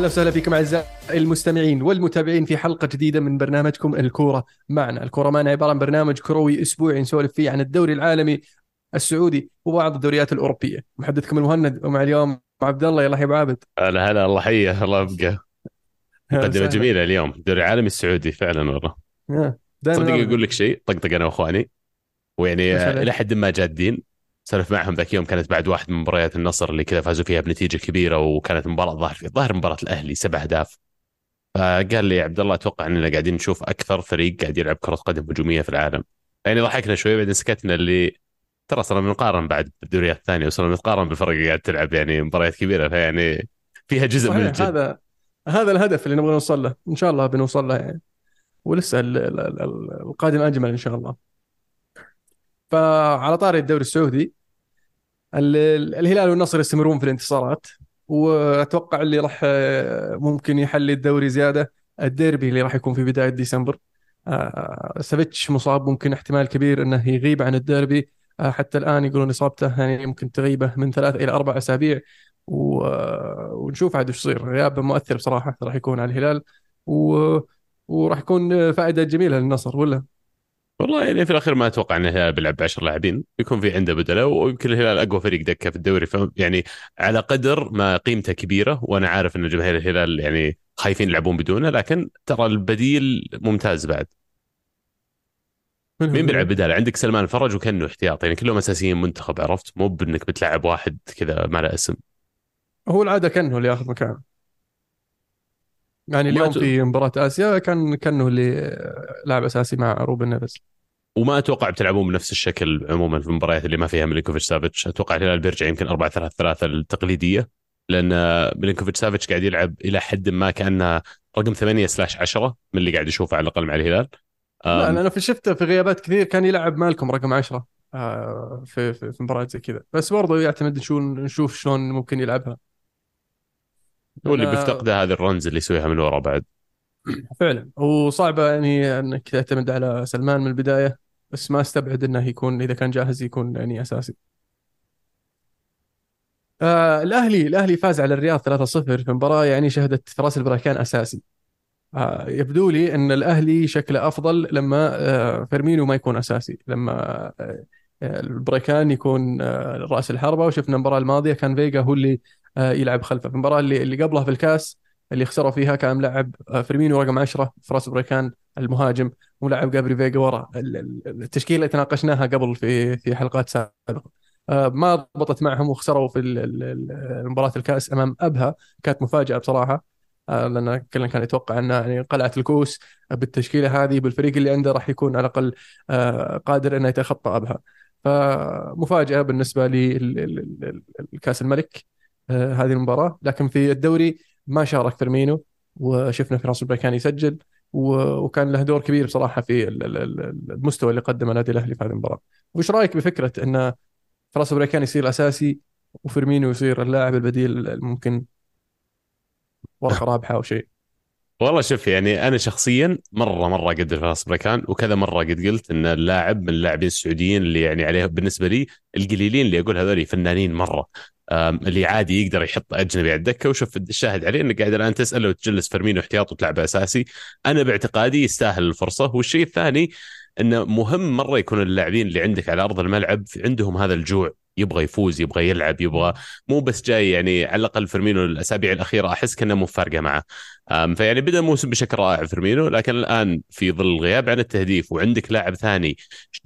أهلا وسهلا فيكم أعزائي المستمعين والمتابعين في حلقة جديدة من برنامجكم الكورة معنا، الكورة معنا عبارة عن برنامج كروي أسبوعي نسولف فيه عن الدوري العالمي السعودي وبعض الدوريات الأوروبية، محدثكم المهند ومع اليوم عبد الله. يلا يا أبو عابد. هلا هلا الله حيه الله يبقى. مقدمة جميلة اليوم. الدوري العالمي السعودي فعلا والله. صدق أقول لك شيء طقطق أنا وإخواني. ويعني إلى حد ما جادين. سولف معهم ذاك يوم كانت بعد واحد من مباريات النصر اللي كذا فازوا فيها بنتيجة كبيرة وكانت مباراة ظاهر في ظاهر مباراة الأهلي سبع أهداف. فقال لي عبد الله أتوقع إننا قاعدين نشوف أكثر فريق قاعد يلعب كرة قدم هجومية في العالم. يعني ضحكنا شوي بعدين سكتنا اللي ترى صرنا بنقارن بعد بالدوريات الثانية وصرنا نتقارن بالفرق اللي قاعد تلعب يعني مباريات كبيرة. فيعني فيها جزء من الجد هذا هذا الهدف اللي نبغى نوصل له. إن شاء الله بنوصل له يعني. ولسه القادم أجمل إن شاء الله. فعلى طاري الدوري السعودي الهلال والنصر يستمرون في الانتصارات وأتوقع اللي راح آه، ممكن يحلي الدوري زيادة الديربي اللي راح يكون في بداية ديسمبر. آه، سافيتش مصاب ممكن احتمال كبير إنه يغيب عن الديربي. آه، حتى الآن يقولون إصابته يعني ممكن تغيبه من ثلاث إلى أربع أسابيع. ونشوف عاد وش يصير. غيابه مؤثر بصراحة راح يكون على الهلال. و... وراح يكون فائدة جميلة للنصر ولا؟ والله يعني في الأخير ما أتوقع ان الهلال بيلعب ب 10 لاعبين. بيكون في عنده بدلة ويمكن الهلال أقوى فريق دكة في الدوري. يعني على قدر ما قيمته كبيرة وأنا عارف إن جماهير الهلال يعني خايفين يلعبون بدونه لكن ترى البديل ممتاز بعد. مين بيلعب بداله؟ عندك سلمان الفرج وكأنه احتياط. يعني كلهم أساسيين منتخب عرفت؟ مو بإنك بتلعب واحد كذا ما له اسم. هو العادة كأنه اللي ياخذ مكانه. يعني اليوم في مباراة آسيا كان كأنه اللي لاعب أساسي مع روبن نيفز. وما أتوقع بتلعبون بنفس الشكل عموما في المباريات اللي ما فيها ميلينكوفيتش سافيتش. أتوقع الهلال بيرجع يمكن 4 3 3 التقليدية لأن ميلينكوفيتش سافيتش قاعد يلعب إلى حد ما كأنه رقم 8 slash 10 من اللي قاعد اشوفه على الأقل مع الهلال. لا أنا في شفته في غيابات كثير كان يلعب مالكم رقم 10 آه، في في, في مباريات زي كذا. بس برضه يعتمد شو نشوف شلون ممكن يلعبها. هو اللي بيفتقده هذه ال runs اللي يسويها من ورا بعد. فعلا. وصعبة يعني إنك تعتمد على سلمان من البداية بس ما أستبعد إنه يكون إذا كان جاهز يكون يعني أساسي. آه الأهلي الأهلي فاز على الرياض 3-0 في مباراة يعني شهدت فراس البركان أساسي. آه يبدو لي إن الأهلي شكله أفضل لما آه فيرمينو ما يكون أساسي. لما آه البريكان يكون آه رأس الحربة وشفنا المباراة الماضية كان فيجا هو اللي آه يلعب خلفه. في المباراة اللي اللي قبلها في الكاس اللي خسروا فيها كان ملعب آه، فيرمينو رقم 10 فراس بريكان المهاجم ولعب جابري فيجا ورا. التشكيلة اللي تناقشناها قبل في في حلقات سابقة. آه، ما ضبطت معهم وخسروا في مباراة الكاس أمام أبها. كانت مفاجأة بصراحة. آه، لأن كلنا كان يتوقع ان يعني قلعه الكوس بالتشكيلة هذه بالفريق اللي عنده راح يكون على الأقل قادر إنه يتخطى أبها. فمفاجأة بالنسبة لكاس الملك. هذه المباراة لكن في الدوري ما شارك فيرمينو وشفنا فراس كان يسجل وكان له دور كبير بصراحة في المستوى اللي قدمه النادي الأهلي في هذه المباراة. وش رأيك بفكرة إن فراس كان يصير أساسي وفيرمينو يصير اللاعب البديل الممكن ورقه رابحه أو شيء؟ والله شوف يعني أنا شخصيا مرة مرة قد فراس بريكان وكذا مرة قد قلت إن اللاعب من اللاعبين السعوديين اللي يعني عليه بالنسبة لي القليلين اللي أقول هذول فنانين مرة اللي عادي يقدر يحط أجنبي على الدكة. وشوف الشاهد عليه إنك قاعد الآن تساله وتجلس فيرمينو احتياط وتلعبه أساسي. أنا باعتقادي يستاهل الفرصة. والشيء الثاني إنه مهم مرة يكون اللاعبين اللي عندك على أرض الملعب عندهم هذا الجوع. يبغى يفوز يبغى يلعب يبغى مو بس جاي يعني على الأقل فيرمينو الأسابيع الأخيرة أحس كأنه مو فارقة معه. فيعني بدأ الموسم بشكل رائع فيرمينو لكن الآن في ظل الغياب عن التهديف وعندك لاعب ثاني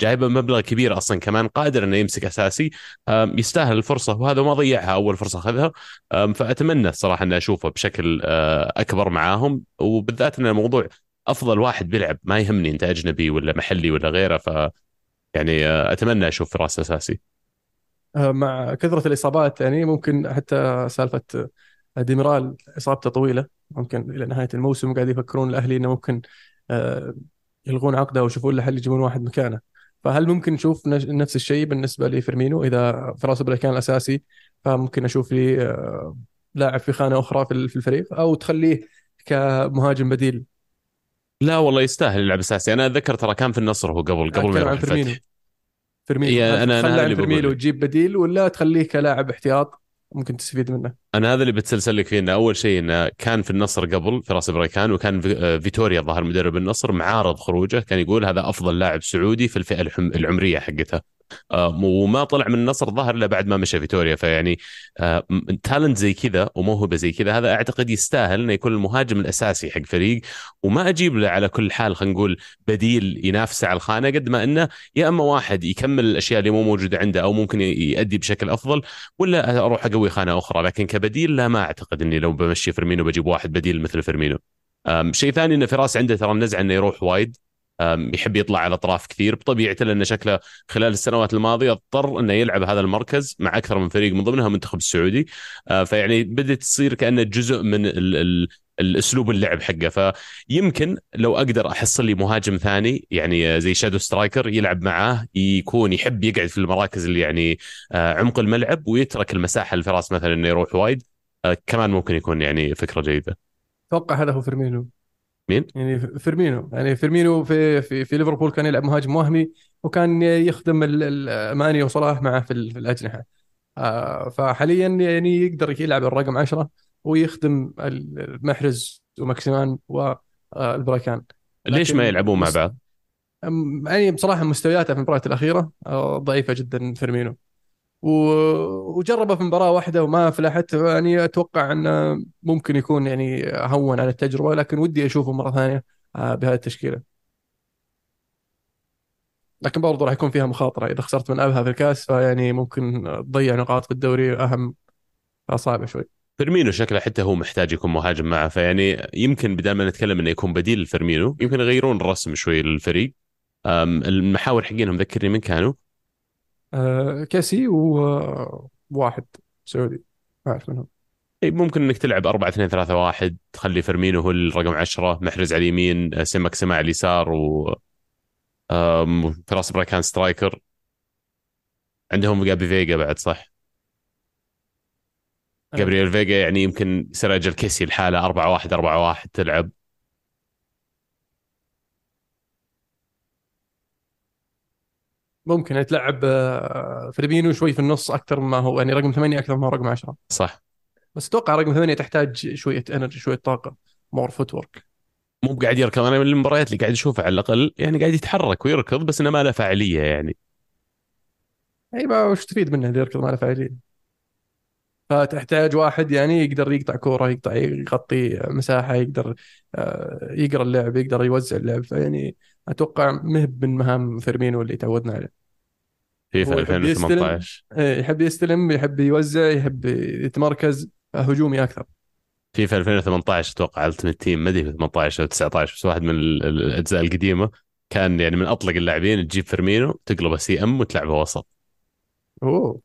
جايبه مبلغ كبير أصلا كمان قادر إنه يمسك أساسي يستاهل الفرصة وهذا ما ضيعها أول فرصة أخذها. فأتمنى الصراحة إني أشوفه بشكل أكبر معاهم وبالذات إن الموضوع أفضل واحد بيلعب ما يهمني انت اجنبي ولا محلي ولا غيره ف يعني أتمنى أشوف فراس أساسي. آه، مع كثرة الإصابات يعني ممكن حتى سالفة ديميرال إصابته طويلة. ممكن إلى نهاية الموسم قاعد يفكرون الأهلي إنه ممكن آه، يلغون عقده ويشوفون له حل يجيبون واحد مكانه. فهل ممكن نشوف نفس الشيء بالنسبة لفيرمينو؟ إذا فراس كان الأساسي فممكن أشوف لي آه، لاعب في خانة أخرى في الفريق أو تخليه كمهاجم بديل. لا والله يستاهل يلعب اساسي أنا أتذكر ترى كان في النصر هو قبل قبل ما يروح فيرمينو. فيرمينو. أنا أنا فيرمينو تجيب بديل ولا تخليه كلاعب احتياط ممكن تستفيد منه. أنا هذا اللي بتسلسل لك فيه إنه أول شيء إنه كان في النصر قبل فراس بريكان وكان في- آه، فيتوريا ظهر مدرب النصر معارض خروجه كان يقول هذا أفضل لاعب سعودي في الفئة العمرية حقتها. آه، وما طلع من النصر ظهر إلا بعد ما مشى فيتوريا. فيعني آه، talent زي كذا وموهبة زي كذا هذا أعتقد يستاهل إنه يكون المهاجم الأساسي حق فريق. وما أجيب له على كل حال خلينا نقول بديل ينافسه على الخانة قد ما إنه يا أما واحد يكمل الأشياء اللي مو موجودة عنده أو ممكن يؤدي بشكل أفضل ولا أروح أقوي خانة أخرى. لكن كبديل لا ما أعتقد إني لو بمشي فيرمينو بجيب واحد بديل مثل فيرمينو. شيء ثاني ان فراس عنده ترى النزعه إنه يروح wide. يحب يطلع على الاطراف كثير. بطبيعته لأنه شكله خلال السنوات الماضية اضطر إنه يلعب هذا المركز مع أكثر من فريق من ضمنها المنتخب السعودي. أه، فيعني بدأت تصير كأنه جزء من ال ال الأسلوب اللعب حقه. فيمكن لو أقدر أحصل لي مهاجم ثاني يعني زي shadow striker يلعب معاه يكون يحب يقعد في المراكز اللي يعني آه، عمق الملعب ويترك المساحة لفراس مثلا إنه يروح wide. آه، كمان ممكن يكون يعني فكرة جيدة. أتوقع هذا هو فيرمينو. مين؟ يعني فيرمينو يعني فيرمينو في في في ليفربول كان يلعب مهاجم وهمي وكان يخدم ماني وصلاح معه في ال- في الأجنحة آه، فحاليا يعني يقدر يلعب الرقم 10 ويخدم المحرز وماكسيمان والبراكان ليش ما يلعبون مع بعض؟ يعني بصراحة مستوياته في المباريات الأخيرة آه، ضعيفة جدا فيرمينو وجربه في مباراة واحدة وما فلحت. يعني أتوقع أنه ممكن يكون يعني هون على التجربة لكن ودي أشوفه مرة ثانية آه، بهذه التشكيلة. لكن برضه راح يكون فيها مخاطرة. إذا خسرت من أبها في الكاس فيعني ممكن تضيع نقاط في الدوري أهم فصعبه شوي. فيرمينو شكله حتى هو محتاج يكون مهاجم معه. فيعني يمكن بدل ما نتكلم إنه يكون بديل لفيرمينو يمكن يغيرون الرسم شوي للفريق. المحاور حقينهم ذكرني من كانوا. آه، كاسي وواحد سعودي ما اعرف منهم. إي، ممكن إنك تلعب 4 2 3 1 تخلي فيرمينو هو الرقم 10 محرز على اليمين آه، سمك سماع على اليسار و فراس براكان striker. عندهم جابي فيجا بعد صح؟ جابرييل فيجا يعني يمكن يصير أجل كيسي الحالة 4 1 4 1 تلعب. ممكن تلعب آه، فيرمينو شوي في النص أكثر ما هو يعني رقم ثمانية أكثر ما هو رقم 10 صح. بس أتوقع رقم ثمانية تحتاج شوية energy شوية طاقة more footwork موب قاعد يركض. أنا من المباريات اللي قاعد اشوفها على الأقل يعني قاعد يتحرك ويركض بس إنه ما له فاعلية يعني. أيوا وش تفيد منه إذا يركض ما له فاعلية؟ فتحتاج واحد يعني يقدر يقطع كورة يقطع يغطي مساحة يقدر آه، يقرأ اللعب يقدر يوزع اللعب. فيعني أتوقع مهب من مهام فيرمينو اللي تعودنا عليه. يحب يستلم 2018 إيه، يحب يستلم يحب يوزع يحب يتمركز هجومي أكثر. فيفا 2018 أتوقع Ultimate Team ما أدري 18 أو 19 بس واحد من ال- ال- الأجزاء القديمة كان يعني من أطلق اللاعبين تجيب فيرمينو تقلبه CM وتلعبه وسط. أوه.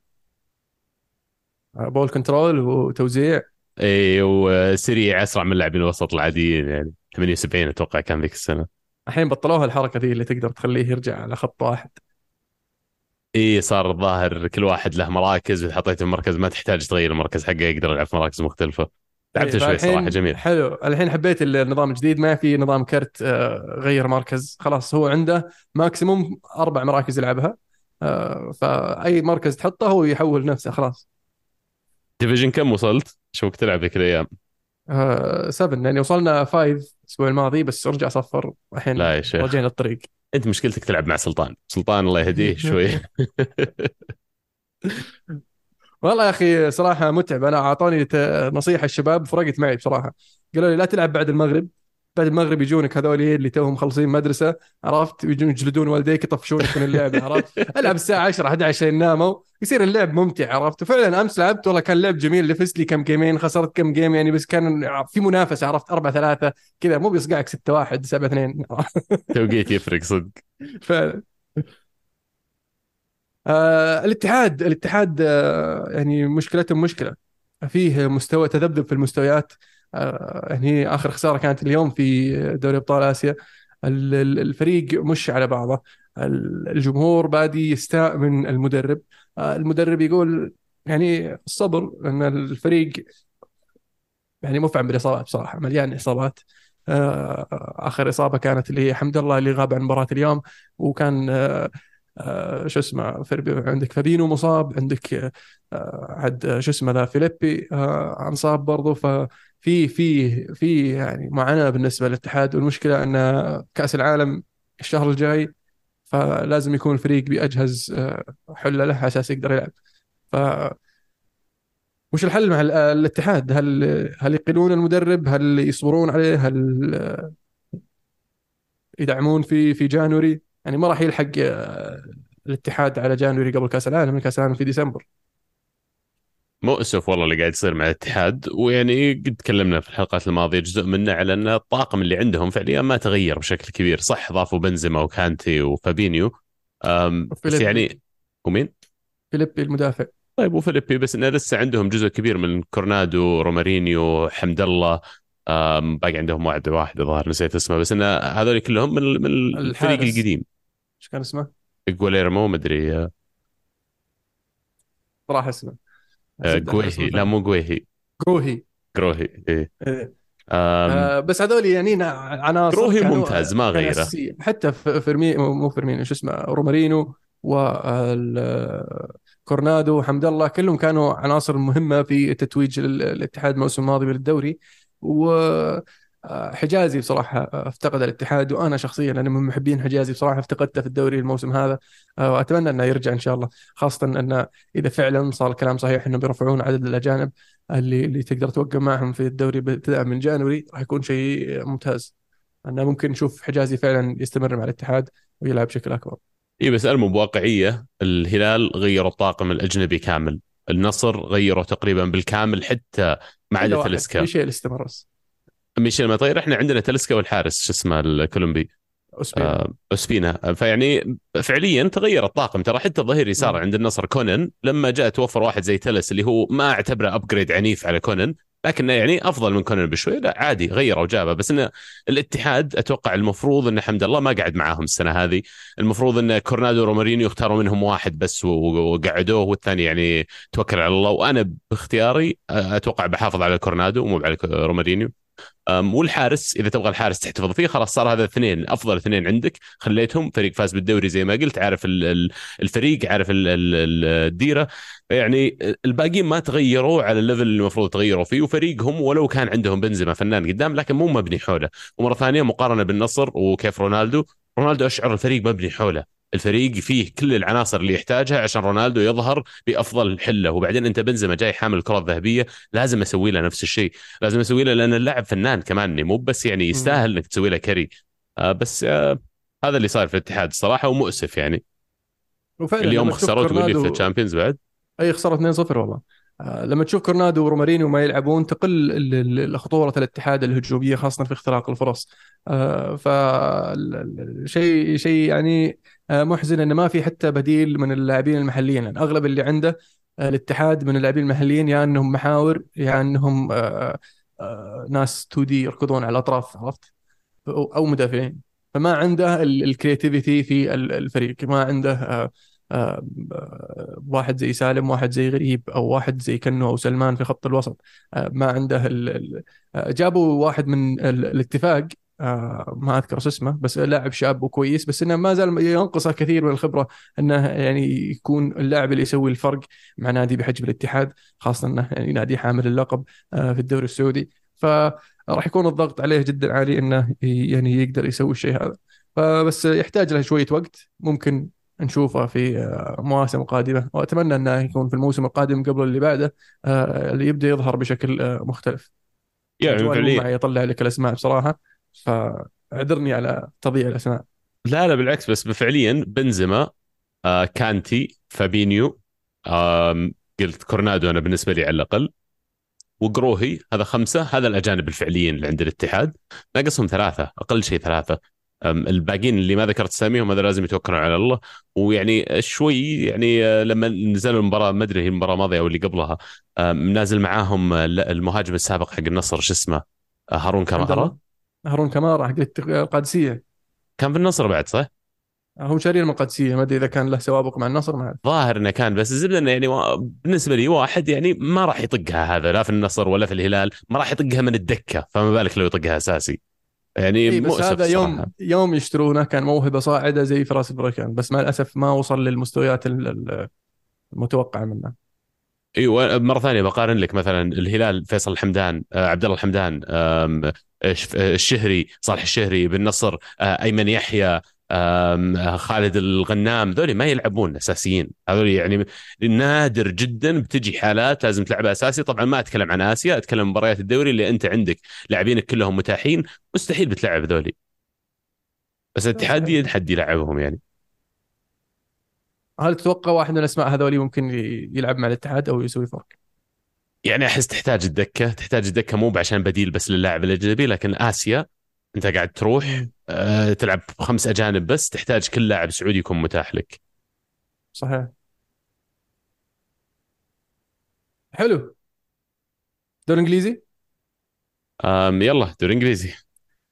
ball control وتوزيع. اي وسريع أسرع من اللاعبين الوسط العاديين يعني 78 أتوقع كان ذيك السنة. الحين بطلوها الحركة ذي اللي تقدر تخليه يرجع على خط واحد. إي صار الظاهر كل واحد له مراكز واذا حطيته في مركز ما تحتاج تغير المركز حقه يقدر يلعب في مراكز مختلفة. لعبته شوي صراحة جميل. حلو. الحين حبيت النظام الجديد ما في نظام كرت آه، غير مركز. خلاص هو عنده maximum أربع مراكز يلعبها آه، فأي مركز تحطه هو يحول نفسه خلاص. division كم وصلت؟ شوك تلعب ذيك الأيام؟ 7 يعني وصلنا 5 الأسبوع الماضي بس رجع صفر الحين لا يا شيخ. رجعنا الطريق أنت مشكلتك تلعب مع سلطان. سلطان الله يهديه شوي. والله يا أخي صراحة متعب. أنا أعطوني نصيحة الشباب فرقت معي بصراحة. قالوا لي لا تلعب بعد المغرب. بعد المغرب يجونك هذول اللي توهم مخلصين مدرسة عرفت؟ يجون يجلدون والديك يطفشونك من اللعب عرفت؟ ألعب الساعة 10 11 عشان ناموا يصير اللعب ممتع عرفت؟ وفعلا أمس لعبت والله كان لعب جميل لفزت لي كم جيمين خسرت كم جيم يعني بس كان في منافسة عرفت؟ 4 3 كذا مو بيصقعك 6 1 7 2 توقيت يفرق صدق. فعلا. آه الاتحاد الاتحاد آه يعني مشكلتهم مشكلة. فيه مستوى تذبذب في المستويات. آه يعني آخر خسارة كانت اليوم في دوري أبطال آسيا. ال- ال- الفريق مش على بعضه. ال- الجمهور بادي يستاء من المدرب. آه المدرب يقول يعني الصبر ان الفريق يعني مفعم بالإصابات بصراحة مليان إصابات. آه، آخر إصابة كانت اللي هي حمد الله اللي غاب عن مباراة اليوم وكان شو اسمه عندك فابينو مصاب عندك عد شو اسمه ذا فيليبي أنصاب برضو. ففي في في يعني معاناة بالنسبة للاتحاد والمشكلة أن كأس العالم الشهر الجاي فلازم يكون الفريق بأجهز آه، حلة له على أساس يقدر يلعب. ف وش الحل مع ال- الاتحاد؟ هل هل يقيلون المدرب؟ هل يصبرون عليه؟ هل آه، يدعمون في في جانوري؟ يعني ما راح يلحق آه، الاتحاد على جانوري قبل كأس العالم. كأس العالم في ديسمبر. مؤسف والله اللي قاعد يصير مع الاتحاد ويعني قد تكلمنا في الحلقات الماضية جزء منه على إن الطاقم اللي عندهم فعليا ما تغير بشكل كبير صح ضافوا بنزيما وكانتي وفابينيو بس. يعني ومين؟ فيليبي المدافع طيب وفيليبي بس إنه لسه عندهم جزء كبير من كورنادو رومارينيو حمد الله باقي عندهم واحد واحد الظاهر نسيت اسمه بس إنه هذول كلهم من من الفريق الحارس. القديم إيش كان اسمه؟ جوليرمو مدري راح اسمه جويهي لا مو جويهي كروهي جروهي إيه. إيه. آه بس هذول يعني نا- عناصر كانوا- ممتاز، ما غيره. حتى فيرمي مو فيرمينو شو اسمه رومارينو وكورنادو وحمد الله كلهم كانوا عناصر مهمة في تتويج ال- الاتحاد الموسم الماضي بالدوري و آه، حجازي بصراحة افتقد الاتحاد وأنا شخصيا أنا من محبين حجازي بصراحة افتقدته في الدوري الموسم هذا آه، وأتمنى أنه يرجع إن شاء الله. خاصة أنه إذا فعلا صار الكلام صحيح أنه بيرفعون عدد الأجانب اللي اللي تقدر توقف معهم في الدوري ابتداء من January راح يكون شيء ممتاز. أنه ممكن نشوف حجازي فعلا يستمر مع الاتحاد ويلعب بشكل أكبر. إي بس المو بواقعية الهلال غيروا الطاقم الأجنبي كامل. النصر غيروا تقريبا بالكامل حتى ما عدا. تاليسكا في شيء اللي ميشيل مطير إحنا عندنا تاليسكا والحارس شو اسمه الكولومبي. آه، أوسبينا فيعني فعليا تغير الطاقم. ترى حتى الظهير يسار مم. عند النصر كونن لما جاء توفر واحد زي تلس اللي هو ما أعتبره upgrade عنيف على كونن لكنه يعني أفضل من كونن بشوي. لا عادي غيره وجابه. بس إنه الاتحاد أتوقع المفروض ان حمد الله ما قعد معاهم السنة هذه. المفروض إن كورنادو ورومارينيو يختاروا منهم واحد بس وقعدوه والثاني يعني توكل على الله. وأنا باختياري أتوقع بحافظ على كورنادو مو على رومارينيو. والحارس إذا تبغى الحارس تحتفظ فيه خلاص صار هذا اثنين أفضل اثنين عندك. خليتهم فريق فاز بالدوري زي ما قلت عارف ال- ال- الفريق عارف ال- ال- ال- الديرة. يعني الباقيين ما تغيروا على ال level اللي المفروض تغيروا فيه وفريقهم ولو كان عندهم بنزيما فنان قدام لكن مو مبني حوله. ومرة ثانية مقارنة بالنصر وكيف رونالدو رونالدو أشعر الفريق مبني حوله. الفريق فيه كل العناصر اللي يحتاجها عشان رونالدو يظهر بأفضل حلة. وبعدين أنت بنزيما جاي حامل الكره الذهبيه لازم أسوي له نفس الشيء. لازم أسوي له لأن اللاعب فنان كمان مو بس يعني يستاهل إنك تسوي له carry. آه بس آه هذا اللي صار في الاتحاد الصراحه ومؤسف يعني. وفعلا اليوم خسروا تقول لي في ال Champions بعد؟ أي خساره 2-0 والله. آه، لما تشوف كورنادو ورومارينيو ما يلعبون تقل خطورة الاتحاد الهجومية خاصة في اختراق الفرص. ف شيء شيء يعني آه، محزن إنه ما في حتى بديل من اللاعبين المحليين. يعني أغلب اللي عنده آه، الاتحاد من اللاعبين المحليين يا إنهم محاور يا إنهم آه، آه، ناس 2 دي يركضون على الأطراف عرفت؟ أو مدافعين. فما عنده الكرياتيفيتي في ال- الفريق. ما عنده آه، آه، آه، واحد زي سالم واحد زي غريب أو واحد زي كنو أو سلمان في خط الوسط. آه، ما عنده ال... آه، جابوا واحد من ال... الاتفاق. آه، ما أذكر شو اسمه بس لاعب شاب وكويس بس إنه ما زال ينقصه كثير من الخبرة إنه يعني يكون اللاعب اللي يسوي الفرق مع نادي بحجم الاتحاد خاصة إنه يعني نادي حامل اللقب آه، في الدوري السعودي. فراح يكون الضغط عليه جدا عالي إنه يعني يقدر يسوي الشيء هذا. فبس يحتاج له شوية وقت ممكن نشوفه في آه، مواسم قادمة. وأتمنى إنه يكون في الموسم القادم قبل اللي بعده اللي يبدأ يظهر بشكل مختلف. يعني فعليا يطلع لك الأسماء بصراحة. فاعذرني على تضييع الاسماء لا لا بالعكس بس فعليا بنزيما آه كانتي فابينيو آم، قلت كورنادو أنا بالنسبة لي على الأقل وقروهي هذا خمسة هذا الأجانب الفعليين اللي عند الاتحاد. ناقصهم ثلاثة أقل شيء ثلاثة. الباقيين اللي ما ذكرت أساميهم هذا لازم يتوكلون على الله. ويعني شوي يعني آه، لما نزلوا المباراة ما أدري هي المباراة الماضيه أو اللي قبلها نازل معاهم آه، المهاجم السابق حق النصر شو اسمه؟ آه، هارون كمارا الله. هارون كمارا حق القادسية. كان في النصر بعد صح؟ هم شارين من القادسية. ما أدري إذا كان له سوابق مع النصر ما اعرف ظاهر إنه كان بس الزبدة إنه يعني بالنسبة لي واحد يعني ما راح يطقها هذا لا في النصر ولا في الهلال ما راح يطقها من الدكة فما بالك لو يطقها أساسي. يعني اي بس مؤسف هذا يوم الصراحة. يوم يشترونه كان موهبة صاعدة زي فراس البركان بس مع الأسف ما وصل للمستويات ال- ال- المتوقعة منه. إيوه مرة ثانية بقارن لك مثلا الهلال فيصل الحمدان آه، عبد الله الحمدان الشهري صالح الشهري بن نصر آه، أيمن يحيى خالد الغنام ذولي ما يلعبون أساسيين. هذول يعني نادر جدا بتجي حالات لازم تلعبها أساسي. طبعا ما أتكلم عن آسيا أتكلم مباريات الدوري اللي أنت عندك لاعبينك كلهم متاحين مستحيل بتلعب ذولي بس الاتحاد. يتحدي يلعبهم يعني. هل تتوقع واحد من الأسماء هذولي ممكن يلعب مع الاتحاد أو يسوي فرق؟ يعني أحس تحتاج الدكة تحتاج الدكة مو عشان بديل بس للاعب الأجنبي لكن آسيا أنت قاعد تروح آه، تلعب خمس أجانب بس تحتاج كل لاعب سعودي يكون متاح لك. صحيح. حلو. دوري إنجليزي؟ يلا دوري إنجليزي.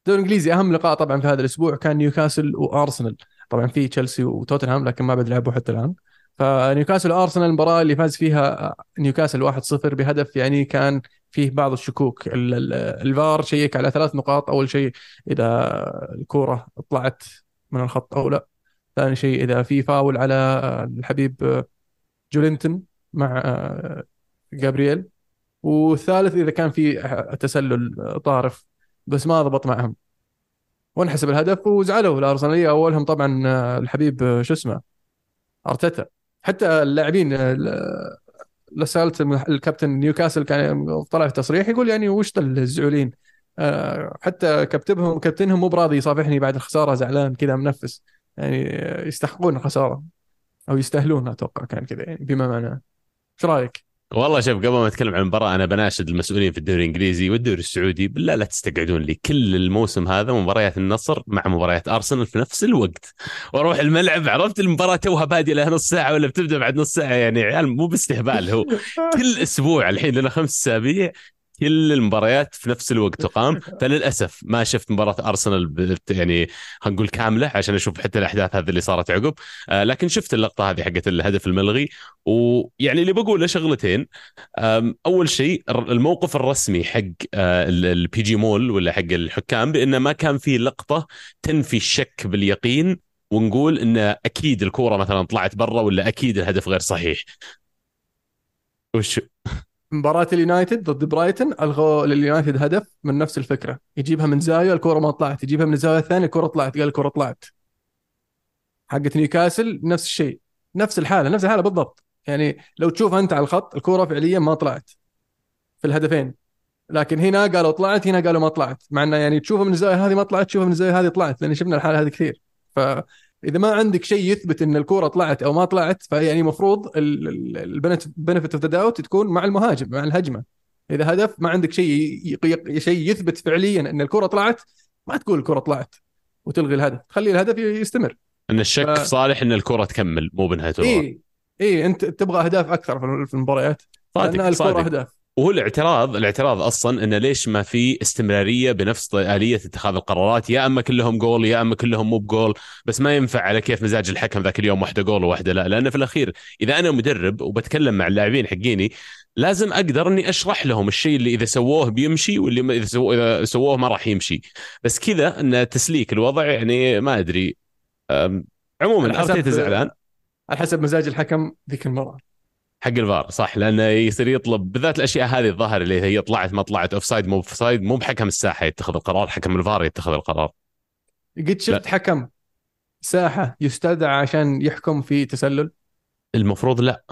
دوري إنجليزي أهم لقاء طبعا في هذا الأسبوع كان نيوكاسل وأرسنال. طبعا في تشيلسي وتوتنهام لكن ما بيلعبوا حتى الان فنيوكاسل وارسنال المباراة اللي فاز فيها نيوكاسل 1-0 بهدف يعني كان فيه بعض الشكوك. ال- ال- الفار شيك على ثلاث نقاط. أول شيء إذا الكورة طلعت من الخط أو لا. ثاني شيء إذا في فاول على الحبيب جولينتون مع جابرييل. والثالث إذا كان في تسلل طارف. بس ما ضبط معهم. وانحسب الهدف وزعلوا. الأرسنالية أولهم طبعا الحبيب شو اسمه أرتيتا. حتى اللاعبين ال- لسالت الكابتن نيوكاسل كان طلع في تصريح يقول يعني وش الزعولين آه، حتى كابتنهم كابتنهم مو براضي يصافحني بعد الخسارة زعلان كذا منفس. يعني يستحقون الخسارة أو يستاهلون أتوقع كان كذا يعني بما معناه. إيش رأيك؟ والله شوف قبل ما اتكلم عن المباراة أنا بناشد المسؤولين في الدوري الإنجليزي والدوري السعودي. بالله لا تستقعدون لي كل الموسم هذا مباريات النصر مع مباريات أرسنال في نفس الوقت. وأروح الملعب عرفت المباراة توها بادية لها نص ساعة ولا بتبدأ بعد نص ساعة؟ يعني عيال موب استهبال هو. كل أسبوع الحين لنا خمس أسابيع كل المباريات في نفس الوقت تقام. فللأسف ما شفت مباراة أرسنال يعني خلينا نقول كاملة عشان أشوف حتى الأحداث هذه اللي صارت عقب. آه لكن شفت اللقطة هذه حقت الهدف الملغي. ويعني اللي بقوله شغلتين. أول شيء الموقف الرسمي حق ال PGMOL ولا حق الحكام بانه ما كان في لقطة تنفي الشك باليقين ونقول إن أكيد الكورة مثلا طلعت برا ولا أكيد الهدف غير صحيح. وش مباراة اليونايتد ضد برايتن الغوا لليونايتد هدف من نفس الفكرة. يجيبها من زاوية الكرة ما طلعت. يجيبها من الزاوية الثانية الكرة طلعت. قال الكرة طلعت. حقت نيوكاسل نفس الشيء. نفس الحالة نفس الحالة بالضبط. يعني لو تشوف أنت على الخط الكرة فعليا ما طلعت في الهدفين. لكن هنا قالوا طلعت هنا قالوا ما طلعت. مع إنه يعني تشوفها من الزاويه هذه ما طلعت تشوفها من الزاويه هذه طلعت لأن شفنا الحالة هذه كثير. فاذا ما عندك شيء يثبت إن الكورة طلعت أو ما طلعت فيعني المفروض ال benefit of the doubt تكون مع المهاجم مع الهجمة. إذا هدف ما عندك شيء شيء يثبت فعليا إن الكره طلعت ما تقول الكره طلعت وتلغي الهدف تخلي الهدف يستمر. إن الشك ف- في صالح إن الكره تكمل مو بنهاية المباراة. اي اي أنت تبغى أهداف أكثر في- المباريات. صادق الكره صادق. أهداف. وهو الاعتراض الاعتراض أصلا انه ليش ما في استمرارية بنفس آلية اتخاذ القرارات؟ يا أما كلهم جول يا أما كلهم مو بجول بس ما ينفع على كيف مزاج الحكم ذاك اليوم واحدة جول وواحدة لا. لأن في الأخير إذا أنا مدرب وبتكلم مع اللاعبين حقيني لازم أقدر إني أشرح لهم الشيء اللي إذا سووه بيمشي واللي ما- إذا سووه إذا سووه ما راح يمشي. بس كذا إن تسليك الوضع يعني ما أدري. عموما ارتيتا زعلان. على حسب مزاج الحكم ذيك المباراه حق الفار صح لأنه يصير يطلب بالذات الأشياء هذه الظاهر اللي هي طلعت ما طلعت offside مو offside مو بحكم الساحة يتخذ القرار حكم الفار يتخذ القرار. قد شفت حكم ساحة يستدعى عشان يحكم في تسلل؟ المفروض لا.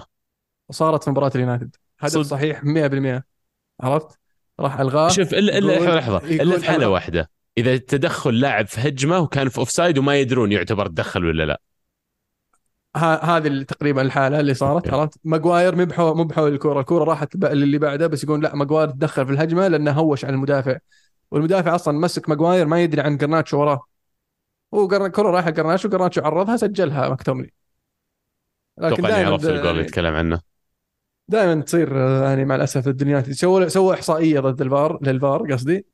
وصارت في مباراة اليونايتد. صدق. صحيح 100% عرفت؟ راح ألغاه شوف الا إلا لحظة إلا في حالة واحدة. إذا تدخل لاعب في هجمة وكان في offside وما يدرون يعتبر تدخل ولا لا. هذه تقريبا الحالة اللي صارت أوكي. عرفت؟ ماجواير مب هو مب هو الكره الكره راحت للي بعده بس يقول لا ماجواير تدخل في الهجمة لأنه هوش على المدافع. والمدافع أصلا مسك ماجواير ما يدري عن قرناتشو وراه. هو الكره رايحة قرناتشو قرناتشو عرضها سجلها مكتوميناي لكن دائما عرفت الجول اللي يتكلم عنه. دائما تصير آه، يعني مع الأسف الدنيا. سووا سووا إحصائية ضد الفار للفار قصدي.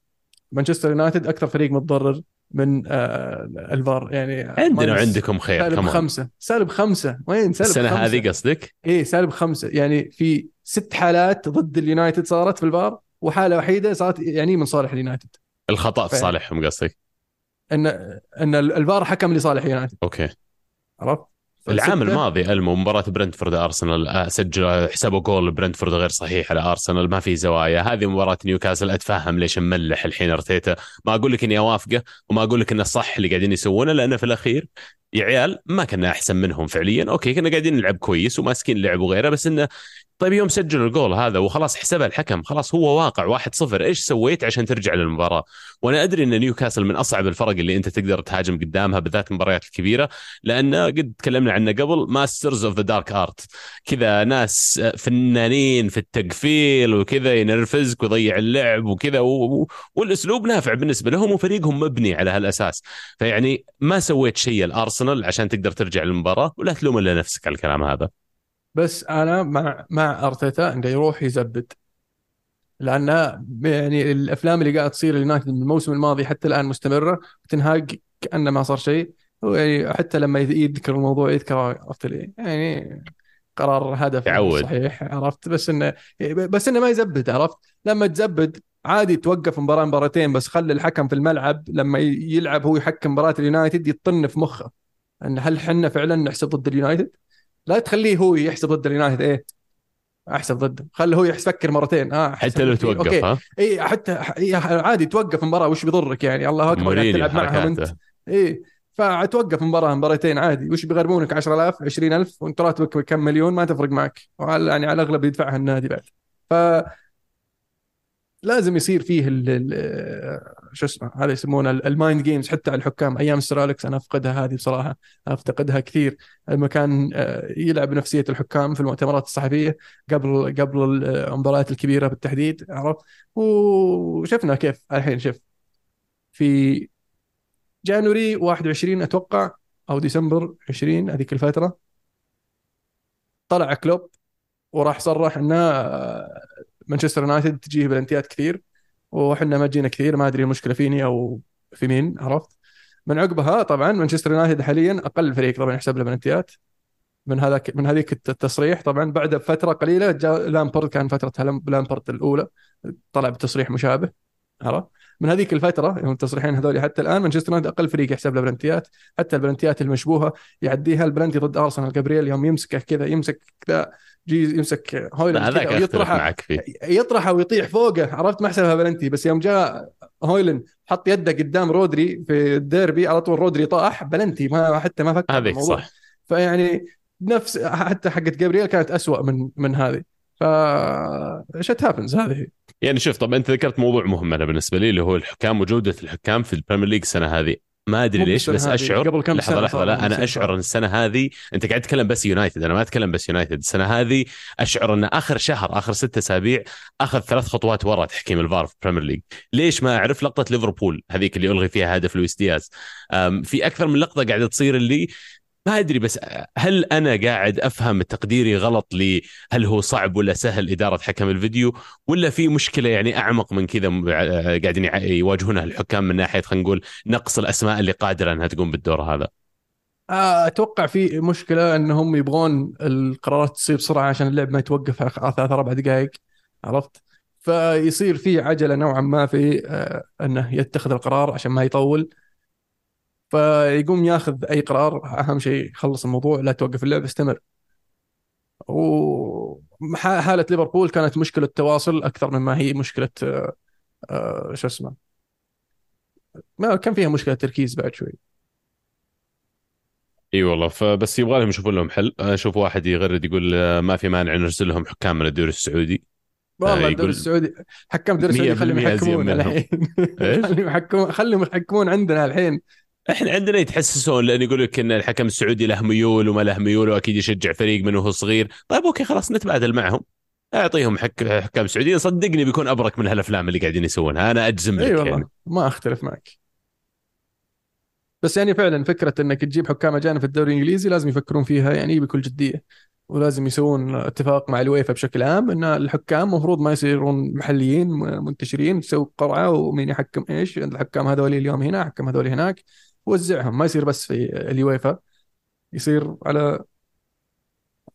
مانشستر يونايتد أكثر فريق متضرر. من آه، الفار يعني عندنا وعندكم خير سالب كمان خمسة. سالب خمسة. وين؟ سالب السنة خمسة؟ هذه قصدك؟ إيه سالب خمسة. يعني في ست حالات ضد اليونايتد صارت في الفار وحالة وحيدة صارت يعني من صالح اليونايتد. الخطأ في صالحهم قصدك؟ إن إن الفار حكم لصالح يونايتد أوكي. عرفت؟ العام الماضي علمه مباراة برنتفورد أرسنال آه، سجل حسبوا جول برنتفورد غير صحيح على أرسنال ما في زوايا. هذه مباراة نيوكاسل أتفهم ليش مملح الحين أرتيتا. ما أقول لك إني أوافقه وما أقول لك إنه صح اللي قاعدين يسوونه لأنه في الأخير يا عيال ما كنا أحسن منهم فعليا. أوكي كنا قاعدين نلعب كويس وماسكين اللعب وغيره بس إنه طيب يوم سجلوا الجول هذا وخلاص حسبها الحكم خلاص هو واقع 1-0 إيش سويت عشان ترجع للمباراة؟ وأنا أدري إن نيوكاسل من أصعب الفرق اللي أنت تقدر تهاجم قدامها بالذات المباريات الكبيرة لأن قد تكلمنا عنه قبل masters of the dark art كذا ناس فنانين في التقفيل وكذا ينرفزك ويضيع اللعب وكذا و... والأسلوب نافع بالنسبة لهم وفريقهم مبني على هالأساس. فيعني ما سويت شيء الأرسنال عشان تقدر ترجع للمباراة ولا تلوم إلا نفسك على الكلام هذا. بس أنا مع مع أرتيتا إنه يروح يزبد. لأن يعني الأفلام اللي قاعد تصير اليونايتد من الموسم الماضي حتى الآن مستمرة تنهاج كأنه ما صار شيء. يعني حتى لما يذكر الموضوع يذكر عرفت لي؟ يعني قرار هدف يعود. صحيح عرفت؟ بس إنه بس إنه ما يزبد عرفت؟ لما تزبد عادي توقف مباراة مباراتين بس خلي الحكم في الملعب. لما يلعب هو يحكم مباراة اليونايتد يطن في مخه. إن هل حنا فعلا نحسب ضد اليونايتد؟ لا تخليه هو يحسب ضد اليونايتد إيه. أحسب ضده. خله هو يفكر مرتين. آه حتى لو توقف أوكي. ها؟ إي حتى عادي توقف المباراة وش بيضرك يعني؟ الله أكبر تلعب معهم أنت. إي فتوقف مباراه مباراتين عادي. وش بيغرمونك؟ 10000 20000 وأنت راتبك كم مليون ما تفرق معك. وعلى يعني على الأغلب يدفعها النادي بعد. ف لازم يصير فيه شو اسمه هذا يسمونه ال mind games حتى على الحكام. أيام سير اليكس أنا أفقدها هذه بصراحة أفتقدها كثير. لما كان آه، يلعب نفسيه الحكام في المؤتمرات الصحفية قبل قبل المباريات الكبيرة بالتحديد عرفت؟ وشفنا كيف الحين شوف. في January 21 أتوقع أو ديسمبر 20 هذيك الفترة طلع كلوب وراح صرح إنه آه، مانشستر يونايتد تجيه بلنتيات كثير وحنا ما جينا كثير ما أدري المشكلة فيني أو في مين عرفت؟ من عقبها طبعا مانشستر يونايتد حاليا أقل فريق طبعا يحسب له بلنتيات. من هذاك من هذيك التصريح طبعا بعد فترة قليلة جاء لامبرد كان فترة لامبرد الأولى طلع بتصريح مشابه عرفت؟ من هذيك الفترة يوم التصريحين هذول حتى الآن مانشستر يونايتد أقل فريق يحسب له بلنتيات. حتى البلنتيات المشبوهة يعديها البلنتي ضد ارسنال جابرييل يوم يمسكه كذا يمسك كذا. جا يمسك لا هويلاند هذاك ويطرحه معك فيه. يطرحه ويطيح فوقه. عرفت؟ ما حسبها بلنتي بس يوم جاء هويلن حط يده قدام رودري في الديربي على طول رودري طاح بلنتي ما حتى ما فكر هذيك. صح. فيعني نفس حتى حقت جابرييل كانت أسوأ من من هذه. ف shit happens هذه يعني شوف طب أنت ذكرت موضوع مهم أنا بالنسبة لي اللي هو الحكام وجودة الحكام في البريمير ليج السنة هذه. ما أدري ليش بس أشعر. قبل كم لحظة لحظة لا أنا. أشعر إن السنة هذه أنت قاعد تتكلم بس يونايتد أنا ما أتكلم بس يونايتد. السنة هذه أشعر إن آخر شهر آخر ستة أسابيع أخذ ثلاث خطوات ورا تحكيم الفار في البريمير ليج ليش ما أعرف؟ لقطة ليفربول هذيك اللي ألغي فيها هدف لويس دياز. في أكثر من لقطة قاعدة تصير اللي ما أدري بس هل أنا قاعد أفهم تقديري غلط لي هل هو صعب ولا سهل إدارة حكم الفيديو ولا في مشكلة يعني أعمق من كذا قاعدين يواجهونها الحكام من ناحية خلينا نقول نقص الأسماء اللي قادرة إنها تقوم بالدور هذا آه، أتوقع في مشكلة إنهم يبغون القرارات تصير بسرعة عشان اللعب ما يتوقف ثلاث أربع دقائق عرفت؟ فيصير في عجلة نوعا ما في آه، إنه يتخذ القرار عشان ما يطول فيقوم ياخذ أي قرار أهم شيء يخلص الموضوع لا توقف اللعب استمر وحالة ليفربول كانت مشكلة تواصل أكثر مما هي مشكلة آه، آه، شو اسمه ما كان فيها مشكلة تركيز بعد شوي. إي والله فبس يبغى لهم يشوفون لهم حل. أشوف واحد يغرد يقول آه، ما في مانع نرسل لهم حكام من الدوري السعودي. والله الدوري السعودي حكام الدوري السعودي 100% خليهم يحكمون. الحين؟ خليهم يحكمون خليهم يحكمون عندنا الحين. إحنا عندنا يتحسسون لأن يقول لك إن الحكم السعودي له ميول وما له ميول وأكيد يشجع فريق من وهو صغير. طيب okay خلاص نتبادل معهم. أعطيهم حك... حكام سعوديين. صدقني بيكون أبرك من هالأفلام اللي قاعدين يسوونها. أنا أجزم لك اي يعني. والله ما أختلف معك. بس يعني فعلا فكرة إنك تجيب حكام أجانب في الدوري الإنجليزي لازم يفكرون فيها يعني بكل جدية. ولازم يسوون اتفاق مع الويفا بشكل عام إن الحكام المفروض ما يصيرون محليين منتشرين تسوي قرعة ومين يحكم إيش. الحكام هذول اليوم هنا حكم هذول هناك. وزعهم ما يصير بس في الويفا يصير على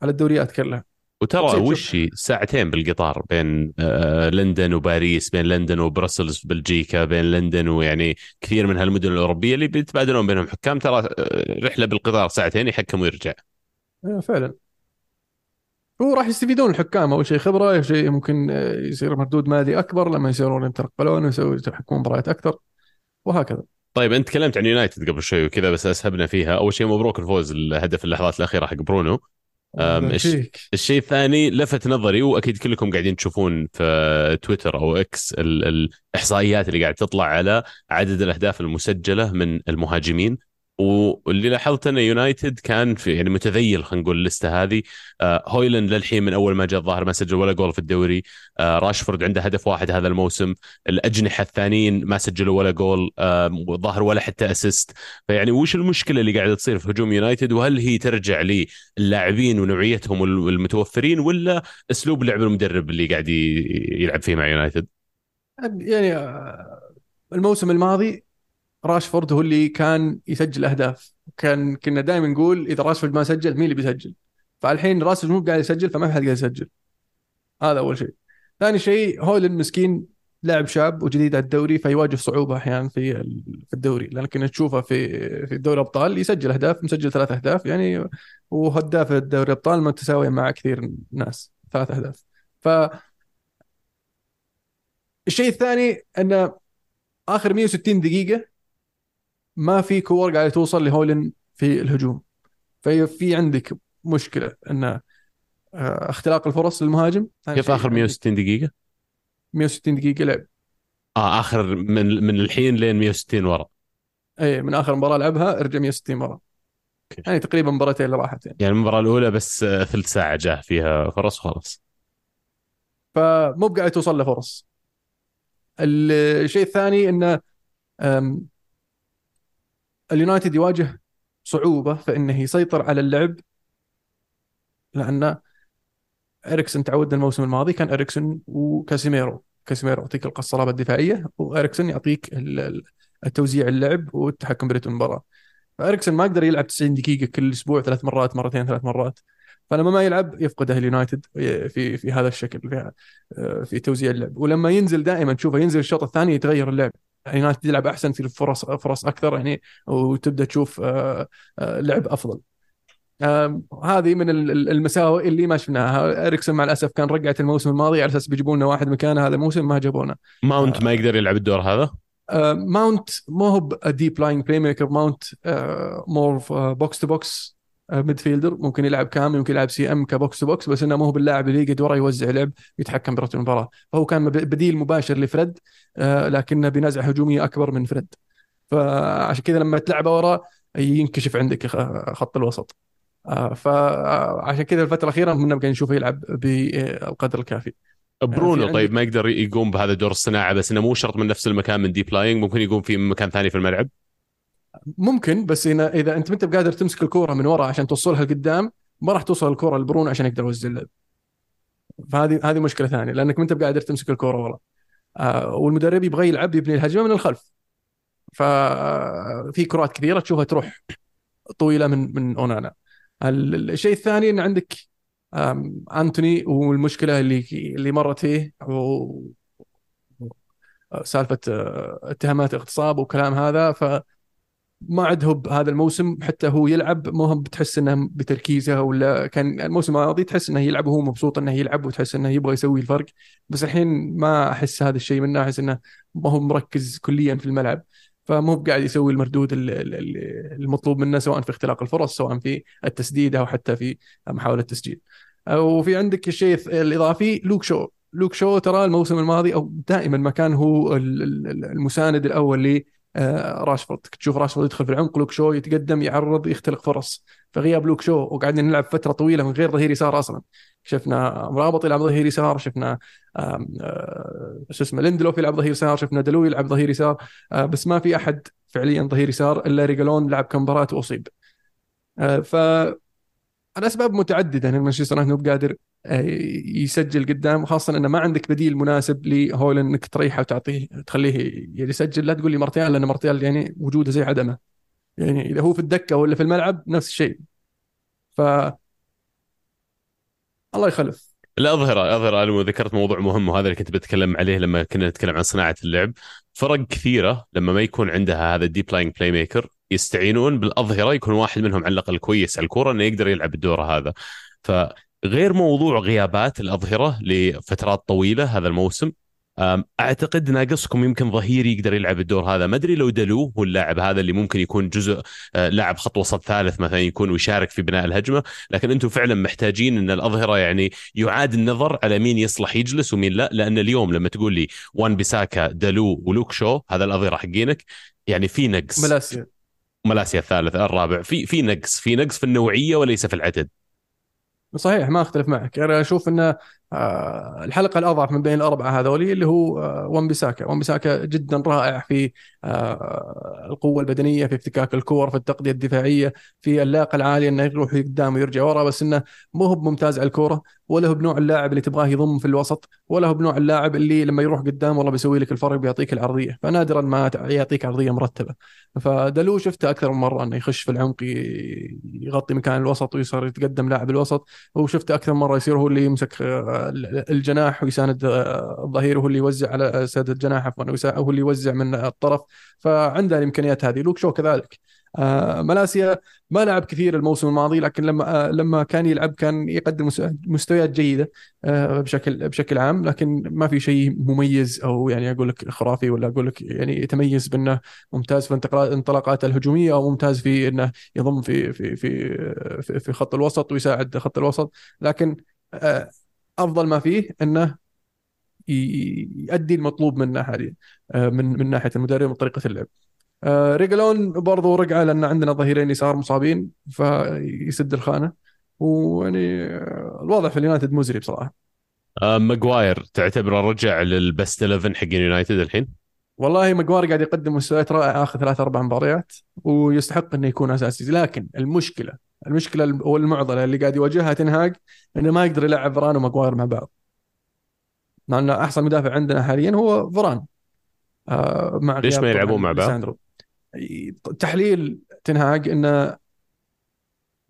على الدوريات كلها. وترى وش ساعتين بالقطار بين آه، لندن وباريس بين لندن وبروسلز في بلجيكا بين لندن ويعني كثير من هالمدن الأوروبية اللي بيتبادلون بينهم حكام. ترى آه، رحلة بالقطار ساعتين يحكم ويرجع. آه، فعلا. هو راح يستفيدون الحكام أول شيء خبرة شيء ممكن يصير مردود مالي أكبر لما يصيرون يتنقلون ويسوي يحكمون مباريات أكثر وهكذا. طيب أنت تكلمت عن يونايتد قبل شوي وكذا بس أسهبنا فيها. أول شيء مبروك الفوز الهدف اللحظات الأخيرة حق برونو. الشيء الثاني لفت نظري وأكيد كلكم قاعدين تشوفون في تويتر أو إكس ال- الإحصائيات اللي قاعد تطلع على عدد الأهداف المسجلة من المهاجمين. واللي لاحظت أن يونايتد كان في يعني متذيل خلينا نقول الليستة هذه. آه هويلاند للحين من أول ما جاء الظاهر ما سجل ولا جول في الدوري. آه راشفورد عنده هدف واحد هذا الموسم. الأجنحة الثانيين ما سجلوا ولا جول آه ظاهر ولا حتى assist فيعني وش المشكلة اللي قاعدة تصير في هجوم يونايتد وهل هي ترجع للاعبين ونوعيتهم المتوفرين ولا أسلوب لعب المدرب اللي قاعد يلعب فيه مع يونايتد يعني آه، الموسم الماضي راشفورد هو اللي كان يسجل أهداف. كان كنا دائما نقول إذا راشفورد ما سجل مين اللي بيسجل؟ فالحين راشفورد مو قاعد يسجل فما في حد قاعد يسجل. هذا أول شيء. ثاني شيء هويلاند مسكين لاعب شاب وجديد على الدوري فيواجه صعوبة أحيانا في في الدوري. لأن كنا نشوفه في في دوري الأبطال يسجل أهداف مسجل ثلاث أهداف. يعني وهداف دوري الأبطال متساوية مع كثير ناس. ثلاث أهداف. ف الشيء الثاني إن آخر 160 دقيقة ما في كور قاعدة توصل لهولن في الهجوم. في عندك مشكلة إن آه، اختلاق الفرص للمهاجم. كيف آخر عندك 160 دقيقة؟ 160 دقيقة لعب. آه آخر من من الحين لين 160 ورا. اي من آخر مباراة لعبها ارجع 160 مره أوكي. يعني تقريبا مباراتين اللي راحت يعني يعني المباراة الأولى بس آه، ثلث ساعة جاه فيها فرص وخلاص. فمو قاعد توصل له فرص. الشيء الثاني انه اليونايتد يواجه صعوبة في انه يسيطر على اللعب لأن اريكسن تعودنا الموسم الماضي كان اريكسن وكاسيميرو. كاسيميرو يعطيك الصلابه الدفاعية واريكسن يعطيك ال- ال- التوزيع اللعب والتحكم برتم المباراة. فاريكسن ما يقدر يلعب 90 دقيقة كل أسبوع ثلاث مرات مرتين ثلاث مرات. فلما ما يلعب يفقده اليونايتد في في هذا الشكل في في توزيع اللعب. ولما ينزل دائما تشوفه ينزل الشوط الثاني يتغير اللعب. يونايتد يلعب أحسن في الفرص فرص أكثر يعني وتبدأ تشوف آه، آه، لعب أفضل. هذه من ال- ال- المساوئ اللي ما شفناها. إريكسن مع الأسف كان رجعت الموسم الماضي على أساس بيجيبون لنا واحد مكانه هذا الموسم ما جابونا ماونت ما يقدر يلعب الدور هذا؟ آه، ماونت ما هو deep-lying playmaker ماونت more box to box midfielder ممكن يلعب كامل ممكن يلعب CM ك box to box بس إنه ما هو باللاعب اللي يقعد ورا يوزع لعب يتحكم برتم المباراة. فهو كان بديل مباشر لفريد آه، لكنه بنزعه هجومية أكبر من فريد. فعشان كذا لما تلعبه ورا ينكشف عندك خط الوسط. آه، فعشان كذا الفترة الأخيرة كنا قاعدين نشوفه يلعب بالقدر الكافي. برونو طيب ما يقدر يقوم بهذا دور الصناعة بس إنه مو شرط من نفس المكان من deep-lying ممكن يقوم في مكان ثاني في الملعب؟ ممكن بس إذا إذا أنت ما انت بقادر تمسك الكورة من ورا عشان توصلها لقدام ما راح توصل الكورة لبرونو عشان يقدر يوزع اللعب. فهذه هذه مشكلة ثانية لأنك ما انت بقادر تمسك الكورة ورا. آه والمدرب يبغى يلعب يبني الهجمة من الخلف. ففي كرات كثيرة تشوفها تروح طويلة من من أونانا. ال- الشيء الثاني إن عندك أنتوني والمشكلة اللي اللي مرت فيه و سالفة آه، اتهامات اغتصاب وكلام هذا. ف ما عاد هو بهذا الموسم حتى هو يلعب هم بتحس انه بتركيزه ولا كان الموسم الماضي تحس إنه يلعب وهو مبسوط إنه يلعب وتحس إنه يبغى يسوي الفرق. بس الحين ما أحس هذا الشيء منه أحس إنه ما هو مركز كليا في الملعب. فمو قاعد يسوي المردود ال- ال- ال- المطلوب منه سواء في اختلاق الفرص سواء في التسديد أو حتى في محاولة التسجيل. وفي عندك الشيء الإضافي لوك شو. لوك شو ترى الموسم الماضي أو دائما ما كان هو ال- ال- المساند الأول راشفورد. تشوف راشفورد يدخل في العمق لوك شو يتقدم يعرض يختلق فرص. فغياب لوك شو وقعدنا نلعب فترة طويلة من غير ظهير يسار أصلا. شفنا امرابط يلعب ظهير يسار شفنا آه، شو اسمه ليندلوف يلعب ظهير يسار شفنا دالو يلعب ظهير يسار. آه، بس ما في أحد فعليا ظهير يسار إلا ريجيلون لعب كم مباراة وأصيب. آه، ف الاسباب متعددة. ان مانشستر يونايتد مو بقادر آه، يسجل قدام خاصة انه ما عندك بديل مناسب لهويلاند إنك تريحه وتعطيه تخليه يسجل. لا تقول لي مارتيال لأن مارتيال يعني وجوده زي عدمه. يعني إذا هو في الدكة ولا في الملعب نفس الشيء. ف الله يخلف. الاظهره اظهره أنا ذكرت موضوع مهم وهذا اللي كنت بتكلم عليه لما كنا نتكلم عن صناعة اللعب. فرق كثيرة لما ما يكون عندها هذا ال deep-lying playmaker يستعينون بالأظهرة يكون واحد منهم على الأقل كويس على الكورة إنه يقدر يلعب الدور هذا. فغير موضوع غيابات الأظهرة لفترات طويلة هذا الموسم أعتقد ناقصكم يمكن ظهير يقدر يلعب الدور هذا. ما أدري لو دالو هو اللاعب هذا اللي ممكن يكون جزء آه، لاعب خط وسط ثالث مثلا يكون ويشارك في بناء الهجمة لكن أنتم فعلا محتاجين إن الأظهرة يعني يعاد النظر على مين يصلح يجلس ومين لا. لأن اليوم لما تقول لي وان بيساكا دلو ولوك شو هذا الأظهرة حقينك يعني في نقص. ملاسيا الثالث الرابع. في في نقص في نقص في النوعية وليس في العدد. صحيح ما أختلف معك. أنا أشوف إنه الحلقة الأضعف من بين الأربعة هذولي اللي هو آه، وان بيساكا وان بيساكا جدا رائع في آه، القوة البدنية في افتكاك الكور في التغطية الدفاعية في اللياقه العاليه إنه يروح قدام ويرجع ورا بس إنه مو هو ممتاز على الكورة ولا هو بنوع اللاعب اللي تبغاه يضم في الوسط ولا هو بنوع اللاعب اللي لما يروح قدام والله بيسوي لك الفرق بيعطيك العرضية. فنادرا ما يعطيك عرضية مرتبة. فدلو شفته أكثر من مرة إنه يخش في العمق يغطي مكان الوسط ويصير يتقدم لاعب الوسط وشفته أكثر مرة يصير هو اللي يمسك الجناح ويساند آه، الظهير وهو اللي يوزع على سد الجناح عفوا هو اللي يوزع من الطرف. فعنده الإمكانيات هذه. لوك شو كذلك؟ آه، ملاسيا ما لعب كثير الموسم الماضي لكن لما آه، لما كان يلعب كان يقدم مستويات جيدة بشكل بشكل عام. لكن ما في شيء مميز أو يعني أقول لك خرافي ولا أقول لك يعني يتميز بأنه ممتاز في الانطلاقات الهجومية أو ممتاز في أنه يضم في في في في خط الوسط ويساعد خط الوسط. لكن أفضل ما فيه إنه يؤدي المطلوب منه حاليا آه، من من ناحية المدرب وطريقة اللعب. آه، ريجيلون برضو رجعه لأن عندنا ظهيرين يسار مصابين فيسد الخانة ويعني آه، الوضع في اليونايتد مزري بصراحة. ماجواير تعتبره رجع لل best 11 حق اليونايتد الحين؟ والله ماجواير قاعد يقدم مستويات رائعة آخر ثلاث أربع مباريات ويستحق إنه يكون أساسي لكن المشكلة المشكلة والمعضله اللي قاعد يواجهها تين هاج إنه ما يقدر يلعب فران وماجواير مع بعض. مع إنه أحسن مدافع عندنا حاليا هو فران آه مع ليش ما يلعبون مع بعض؟ تحليل تنهاج إنه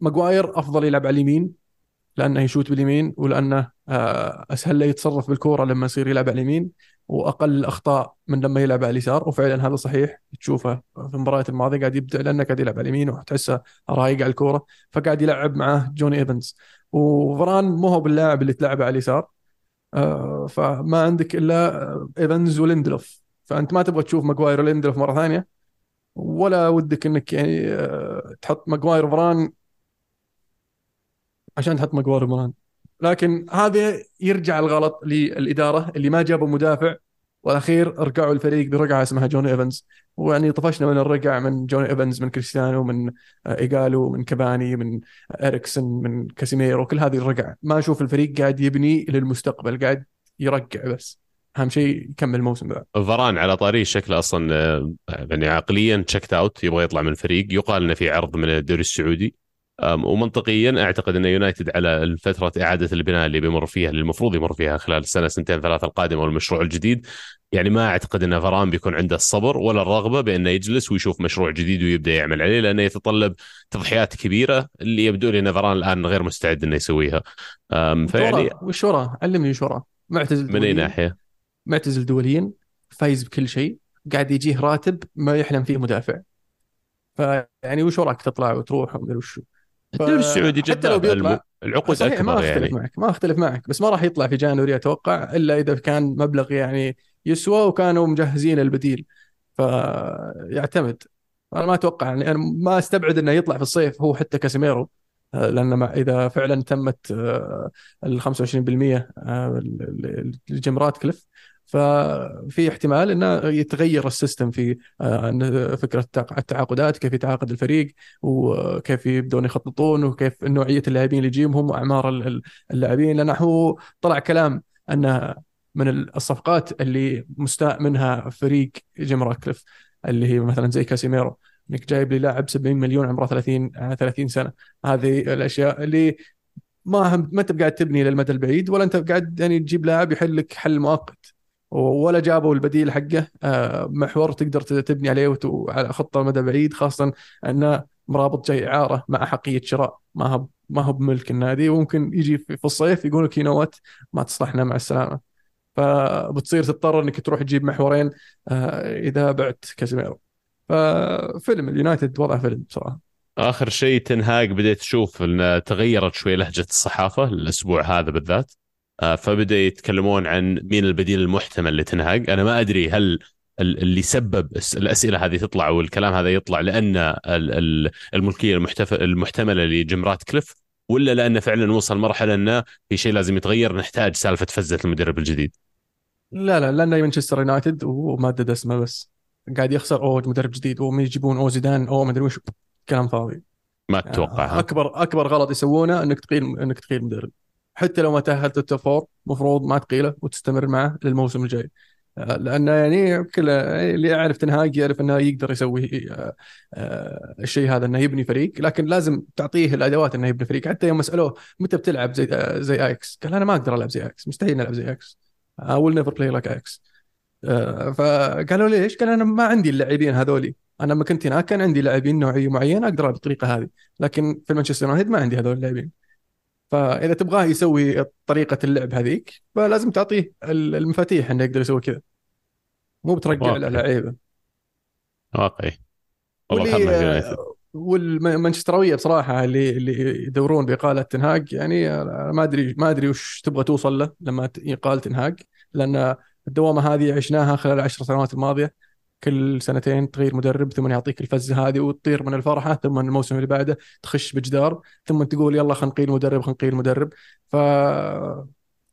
ماجواير أفضل يلعب على اليمين. لأنه يشوت باليمين ولأنه آه، أسهل له يتصرف بالكورة لما يصير يلعب على اليمين وأقل الأخطاء من لما يلعب على اليسار. وفعلا هذا صحيح. تشوفه في المباريات الماضية قاعد يبدع لأنه قاعد يلعب على اليمين وتحسه رايق على الكورة فقاعد يلعب معاه جوني إيفنز. وفران مو هو باللاعب اللي تلعبه على اليسار. آه، فما عندك إلا إيفنز وليندلوف فأنت ما تبغى تشوف ماجواير وليندلوف مرة ثانية ولا ودك إنك يعني آه، تحط ماجواير وفران عشان تحط ماجواير وفران لكن هذا يرجع الغلط للإدارة اللي ما جابوا مدافع. والأخير رجعوا الفريق برقعة اسمها جوني إيفنز. ويعني طفشنا من الرقع من جوني إيفنز من كريستيانو من إيجالو من كباني من إريكسن من كاسيميرو كل هذه الرقع. ما أشوف الفريق قاعد يبني للمستقبل قاعد يرقع بس. أهم شيء يكمل الموسم بعد. فران على طاري شكله أصلا آه، يعني عقليا checked out يبغى يطلع من الفريق. يقال إنه في عرض من الدوري السعودي. ومنطقيا أعتقد أن يونايتد على فتره إعادة البناء اللي بيمر فيها اللي المفروض يمر فيها خلال السنة سنتين ثلاثة القادمة والمشروع الجديد يعني ما أعتقد أن فران بيكون عنده الصبر ولا الرغبة بأنه يجلس ويشوف مشروع جديد ويبدأ يعمل عليه لأنه يتطلب تضحيات كبيرة اللي يبدو لي أن فران الآن غير مستعد أنه يسويها فيعني وش وراه؟ علمني وش وراه؟ معتزل من أي ناحية؟ معتزل دوليا فايز بكل شيء قاعد يجيه راتب ما يحلم فيه مدافع فيعني وش وراك تطلع وتروح ومدري وشو الدوري السعودي جدا حتى لو بيطلع العقود أكبر ما أختلف يعني. معك ما أختلف معك. بس ما راح يطلع في January أتوقع إلا إذا كان مبلغ يعني يسوى وكانوا مجهزين البديل. فيعتمد أنا ما أتوقع يعني أنا ما أستبعد إنه يطلع في الصيف هو حتى كاسيميرو. آه، لأن إذا فعلا تمت آه، ال 25% آه، لجيم راتكليف ففي احتمال إنه يتغير ال system في آه، فكرة التعاقدات كيف يتعاقد الفريق وكيف يبدون يخططون وكيف نوعية اللاعبين اللي يجيبهم واعمار اللاعبين. لأنه هو طلع كلام انه من الصفقات اللي مستاء منها فريق جيم راتكليف اللي هي مثلا زي كاسيميرو إنك جايب لي لاعب 70 مليون عمره 30 30 سنة. هذه الأشياء اللي ما ما أنت قاعد تبني للمدى البعيد ولا أنت قاعد يعني تجيب لاعب يحل لك حل مؤقت. ولا جابوا البديل حقه. آه، محور تقدر تبني عليه على خطة مدى بعيد خاصة أن مرابط جاي اعاره مع حقية شراء. ما هو ما هو بملك النادي. وممكن يجي في الصيف يقول لك ينوت ما تصلحنا مع السلامة. فبتصير تضطر إنك تروح تجيب محورين آه، إذا بعت كازيميرو. ففيلم اليونايتد وضع فيلم بصراحة. آخر شيء تنهاج بديت تشوف إن تغيرت شوي لهجة الصحافة الأسبوع هذا بالذات. فبدأ يتكلمون عن مين البديل المحتمل لتنهاج. أنا ما أدري هل اللي سبب الأسئلة هذه تطلع والكلام هذا يطلع لأن الملكية المحتملة لجيم راتكليف ولا لأنه فعلا وصل مرحلة انه في شيء لازم يتغير نحتاج سالفة فزة المدرب الجديد. لا لا لأنه مانشستر يونايتد ومادة اسمه بس. قاعد يخسر أوه مدرب جديد اوه يجيبون أوه زيدان أوه ما أدري وش كلام فاضي. ما تتوقع أكبر أكبر غلط يسوونه إنك تقيل إنك تقيل مدرب. حتى لو ما تأهلت ال top four المفروض ما تقيله وتستمر معه للموسم الجاي. لأنه يعني كل اللي يعرف تنهاج يعرف إنه يقدر يسوي آه، آه، الشيء هذا إنه يبني فريق. لكن لازم تعطيه الأدوات إنه يبني فريق. حتى يوم سألوه متى بتلعب زي آه، زي أياكس قال أنا ما أقدر ألعب زي أياكس مستحيل ألعب زي أياكس I will never play like أياكس فقالوا ليش؟ قال أنا ما عندي اللاعبين هذولي. أنا لما كنت هناك كان عندي لاعبين نوعية معينة أقدر بالطريقة هذه. لكن في مانشستر يونايتد ما عندي هذول اللاعبين. فإذا تبغاه يسوي طريقة اللعب هذيك فلازم تعطيه المفاتيح إنه يقدر يسوي كذا. مو بترجع له لعيبه واقعي. واللي والمانشستراوية بصراحة اللي اللي يدورون بإقالة تنهاج يعني ما أدري ما أدري وش تبغى توصل له لما يقال تنهاج لأن الدوامة هذه عشناها خلال العشر سنوات الماضية. كل سنتين تغير مدرب ثم يعطيك الفزه هذه وتطير من الفرحة ثم الموسم اللي بعده تخش بجدار ثم تقول يلا خلينا نقيل مدرب خلينا نقيل مدرب. ف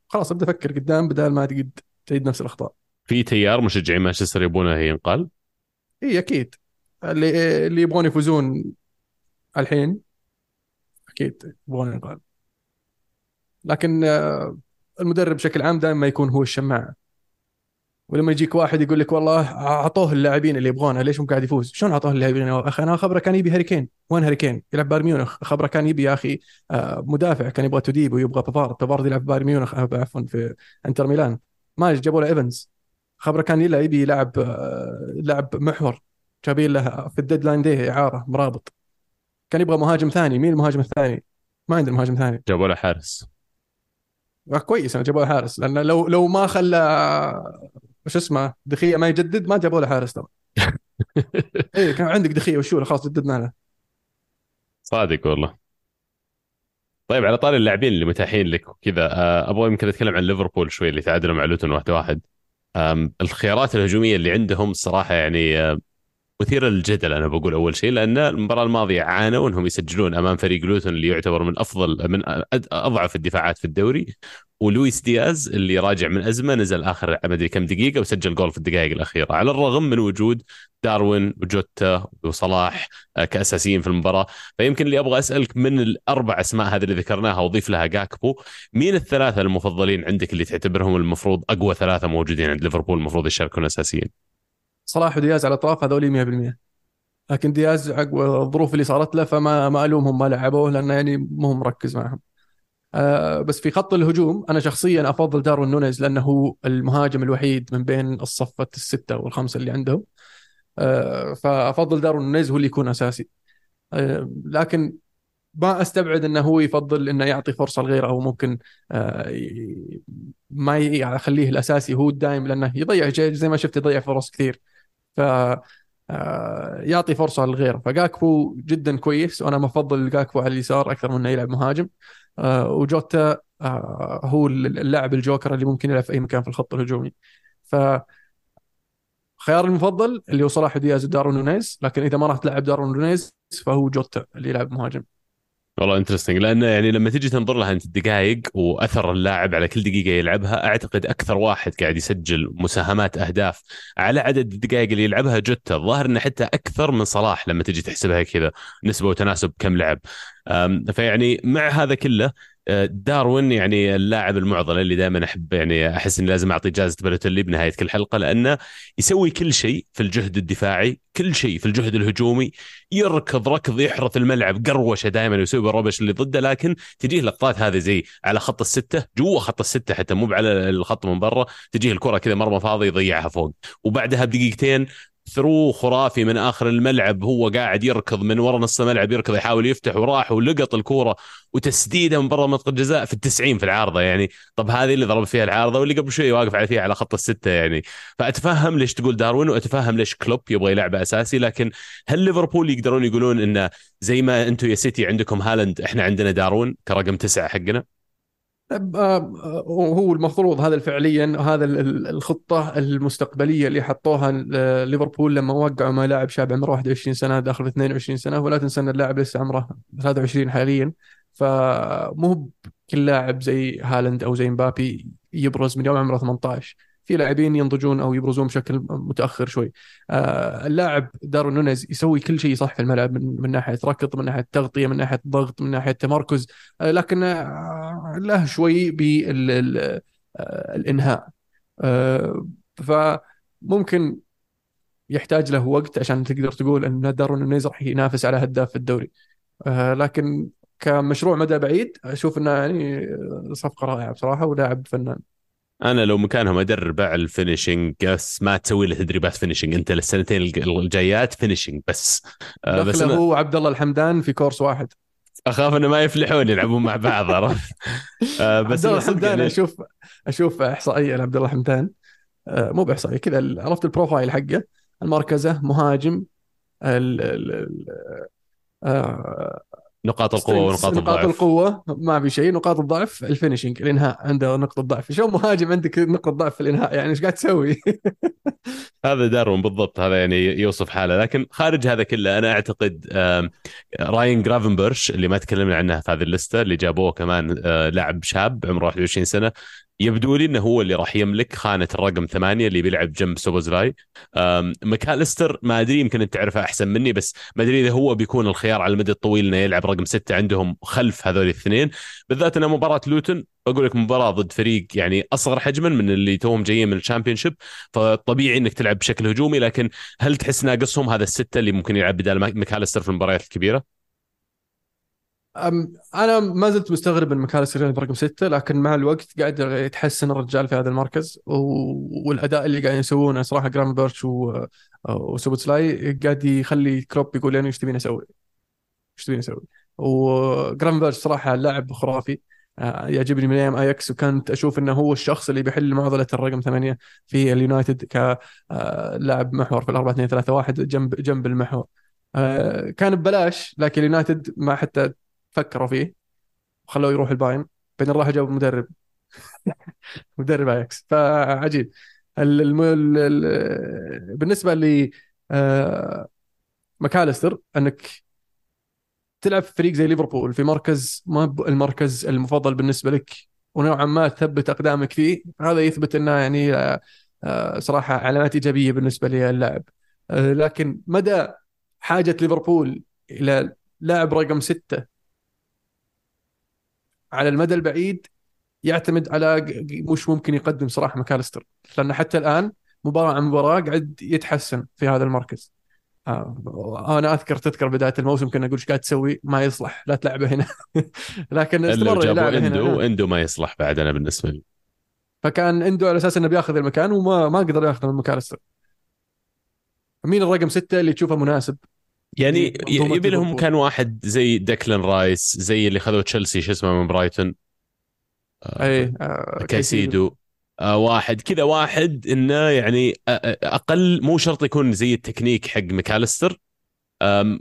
خلاص أبدأ أفكر قدام بدل ما تقعد تعيد نفس الأخطاء. في تيار مشجعين مانشستر يبونه ينقال؟ إي أكيد. اللي اللي يبغون يفوزون الحين أكيد يبغون ينقال. لكن آه، المدرب بشكل عام دائما يكون هو الشماعة. ولما يجيك واحد يقول لك والله أعطوه اللاعبين اللي يبغونه ليش مو قاعد يفوز؟ شلون أعطوه اللاعبين أخي أنا خبري كان يبي هاري كين، وين هاري كين؟ يلعب بايرن ميونخ، خبري كان يبي يا أخي آه، مدافع كان يبغى توديبو ويبغى بافارد، بافارد يلعب بايرن ميونخ آه، عفوا في إنتر ميلان ما جابوا له إيفنز خبري كان يبي يلعب آه، لعب محور جايبين له في ال deadline day إعارة أمرابط كان يبغى مهاجم ثاني مين المهاجم الثاني؟ ما عنده مهاجم ثاني جابوا له حارس كويس أنا جابوا له حارس لأن لو لو ما خلى وش اسمه؟ دي خيا ما يجدد ما جابوا له حارس ترى. اي كان عندك دي خيا وشو خلاص جددنا له. صادق والله. طيب على طاري اللاعبين اللي متاحين لك وكذا آه، أبغى يمكن أتكلم عن ليفربول شوي اللي تعادلوا مع لوتون واحد واحد. الخيارات الهجومية اللي عندهم الصراحه يعني مثيرة للجدل أنا بقول أول شيء لأن المباراة الماضية عانوا أنهم يسجلون أمام فريق لوتون اللي يعتبر من أفضل من أضعف الدفاعات في الدوري. ولويس دياز اللي راجع من أزمة نزل آخر ما أدري كم دقيقة وسجل جول في الدقائق الأخيرة على الرغم من وجود داروين وجوتا وصلاح آه، كاساسيين في المباراة. فيمكن اللي أبغى أسألك من الأربع أسماء هذه اللي ذكرناها وأضيف لها جاكبو مين الثلاثة المفضلين عندك اللي تعتبرهم المفروض أقوى ثلاثة موجودين عند ليفربول المفروض يشاركون أساسيين؟ صلاح ودياز على الأطراف هذول 100% لكن دياز عقب الظروف اللي صارت له فما ما ألومهم ما لعبوه لأنه يعني مو مركز معهم. آه بس في خط الهجوم أنا شخصيا أفضل داروين نونيز لأنه هو المهاجم الوحيد من بين الصفه الستة والخمسة اللي عندهم. آه فأفضل داروين نونيز هو اللي يكون أساسي. آه لكن ما أستبعد إنه هو يفضل إنه يعطي فرصة لغيره أو ممكن ما يخليه الأساسي هو الدائم لأنه يضيع زي ما شفت يضيع فرص كثير. ف يعطي فرصة للغير. فجاكبو جدا كويس وأنا مفضل جاكبو على اليسار أكثر من إنه يلعب مهاجم. آه، وجوتا آه، هو اللاعب الجوكر اللي ممكن يلعب في أي مكان في الخط الهجومي. ف خيار المفضل اللي هو صلاح دياز ودارون نونيز لكن إذا ما راح تلعب دارون نونيز فهو جوتا اللي يلعب مهاجم. والله interesting لأنه يعني لما تجي تنظر لها انت الدقائق وأثر اللاعب على كل دقيقة يلعبها أعتقد أكثر واحد قاعد يسجل مساهمات أهداف على عدد الدقائق اللي يلعبها جوتا. الظاهر إنه حتى أكثر من صلاح لما تجي تحسبها كذا نسبة وتناسب كم لعب. فيعني مع هذا كله داروين يعني اللاعب المعضلة اللي دائما أحب يعني أحس إني لازم أعطي جائزه بلوتيلي بنهاية كل حلقة لأنه يسوي كل شيء في الجهد الدفاعي، كل شيء في الجهد الهجومي، يركض ركض يحرث الملعب قروشة دائما ويسوي الربش اللي ضده لكن تجيه لقطات هذه زي على خط الستة جوا خط الستة حتى مو على الخط من برا تجيه الكرة كذا مرمى فاضي يضيعها فوق. وبعدها بدقيقتين ثرو خرافي من آخر الملعب هو قاعد يركض من ورا نص الملعب يركض يحاول يفتح وراح ولقط الكورة وتسديده من برا منطقة الجزاء في التسعين في العارضة يعني طب هذه اللي ضرب فيها العارضة واللي قبل شوي واقف على فيها على خط الستة يعني فأتفهم ليش تقول داروين وأتفهم ليش كلوب يبغى يلعبه أساسي لكن هل ليفربول يقدرون يقولون انه زي ما أنتم يا سيتي عندكم هالاند إحنا عندنا داروين كرقم تسعة حقنا؟ هو المفروض هذا فعليا هذا الخطة المستقبلية اللي حطوها ليفربول لما وقعوا مع لاعب شاب عمره 21 سنة داخل في 22 سنة ولا تنسى إن اللاعب لسه عمره 23 حاليا. فمو كل لاعب زي هالاند أو زي مبابي يبرز من يوم عمره 18 في لاعبين ينضجون أو يبرزون بشكل متأخر شوي. آه اللاعب دارون نونيز يسوي كل شيء صح في الملعب من, من ناحية ركض من ناحية تغطية من ناحية ضغط من ناحية تمركز آه لكن آه له شوي بالانهاء فممكن يحتاج له وقت عشان تقدر تقول إن دارون نونيز راح ينافس على هداف الدوري. لكن كمشروع مدى بعيد أشوف إنه يعني صفقة رائعة بصراحة ولاعب فنان. أنا لو مكانهم أدرب على ال finishing بس ما تسوي له تدريبات finishing أنت للسنتين الجايات finishing بس. آه بس أنا... هو عبد الله الحمدان في كورس واحد. أخاف إنه ما يفلحون يلعبون مع بعض عرفت؟ آه بس عبد الله الحمدان يعني... أشوف أشوف إحصائية لعبد الله الحمدان. آه مو بإحصائية كذا عرفت ال profile حقه؟ المركز مهاجم ال ال نقاط القوة ونقاط الضعف نقاط القوة. ما في شيء. نقاط الضعف. ال finishing الإنهاء. عنده نقطة ضعف. شو مهاجم عندك نقطة ضعف في الإنهاء؟ يعني إيش قاعد تسوي؟ هذا داروين بالضبط هذا يعني يوصف حاله. لكن خارج هذا كله أنا أعتقد راين جرافنبرش اللي ما تكلمنا عنه في هذه اللسته اللي جابوه كمان آه، لاعب شاب عمره 21 سنة يبدو لي إنه هو اللي راح يملك خانة الرقم ثمانية اللي بيلعب جنب سوبوزلاي ماكاليستر ما أدري يمكن أنت تعرفه أحسن مني بس ما أدري إذا هو بيكون الخيار على المدى الطويل إنه يلعب رقم ستة عندهم خلف هذول الاثنين. بالذات إنه مباراة لوتن بقول لك مباراة ضد فريق يعني أصغر حجما من اللي توهم جايين من ال Championship فطبيعي إنك تلعب بشكل هجومي لكن هل تحس ناقصهم هذا الستة اللي ممكن يلعب بدال ماكاليستر في المباريات الكبيرة؟ أنا ما زلت مستغرب من مكاليستر برقم ستة لكن مع الوقت قاعد يتحسن الرجال في هذا المركز والأداء اللي قاعد يسوونه صراحة جرافنبيرش وسوبوتسلاي قاعد يخلي كلوب يقول يعني إيش تبيني أسوي؟ إيش تبيني أسوي؟ وجرافنبيرش صراحة لاعب خرافي يعجبني من أيام اياكس وكنت أشوف إنه هو الشخص اللي بيحل معضلة الرقم ثمانية في اليونايتد كلاعب محور في الأربعة اثنين ثلاثة واحد جنب جنب المحور. آه، كان ببلاش لكن اليونايتد ما حتى فكروا فيه. وخلوه يروح البايرن بعدين راح جابوا مدرب. مدرب اياكس فعجيب. الم... ال... بالنسبة ل آه... ماكاليستر إنك تلعب في فريق زي ليفربول في مركز ما المركز المفضل بالنسبة لك؟ ونوعا ما تثبت أقدامك فيه. هذا يثبت إنه يعني آه... آه... صراحة علامات إيجابية بالنسبة للاعب آه... لكن مدى حاجة ليفربول إلى لاعب رقم ستة على المدى البعيد يعتمد على وش ممكن يقدم صراحة ماكاليستر لأن حتى الآن مباراة عن مباراة قاعد يتحسن في هذا المركز. آه أنا أذكر تذكر بداية الموسم كنا نقول إيش قاعد تسوي؟ ما يصلح لا تلعبه هنا. لكن استمر يلعب هنا. إندو إندو ما يصلح بعد أنا بالنسبة لي. فكان إندو على أساس إنه بياخذ المكان وما ما قدر ياخذ من ماكاليستر. مين الرقم ستة اللي تشوفه مناسب؟ يعني يبي لهم كان واحد زي ديكلان رايس زي اللي خذوا تشيلسي شو اسمه من برايتون. اي آه كايسيدو. آه واحد. كذا واحد إنه يعني أقل مو شرط يكون زي التكنيك حق ماكاليستر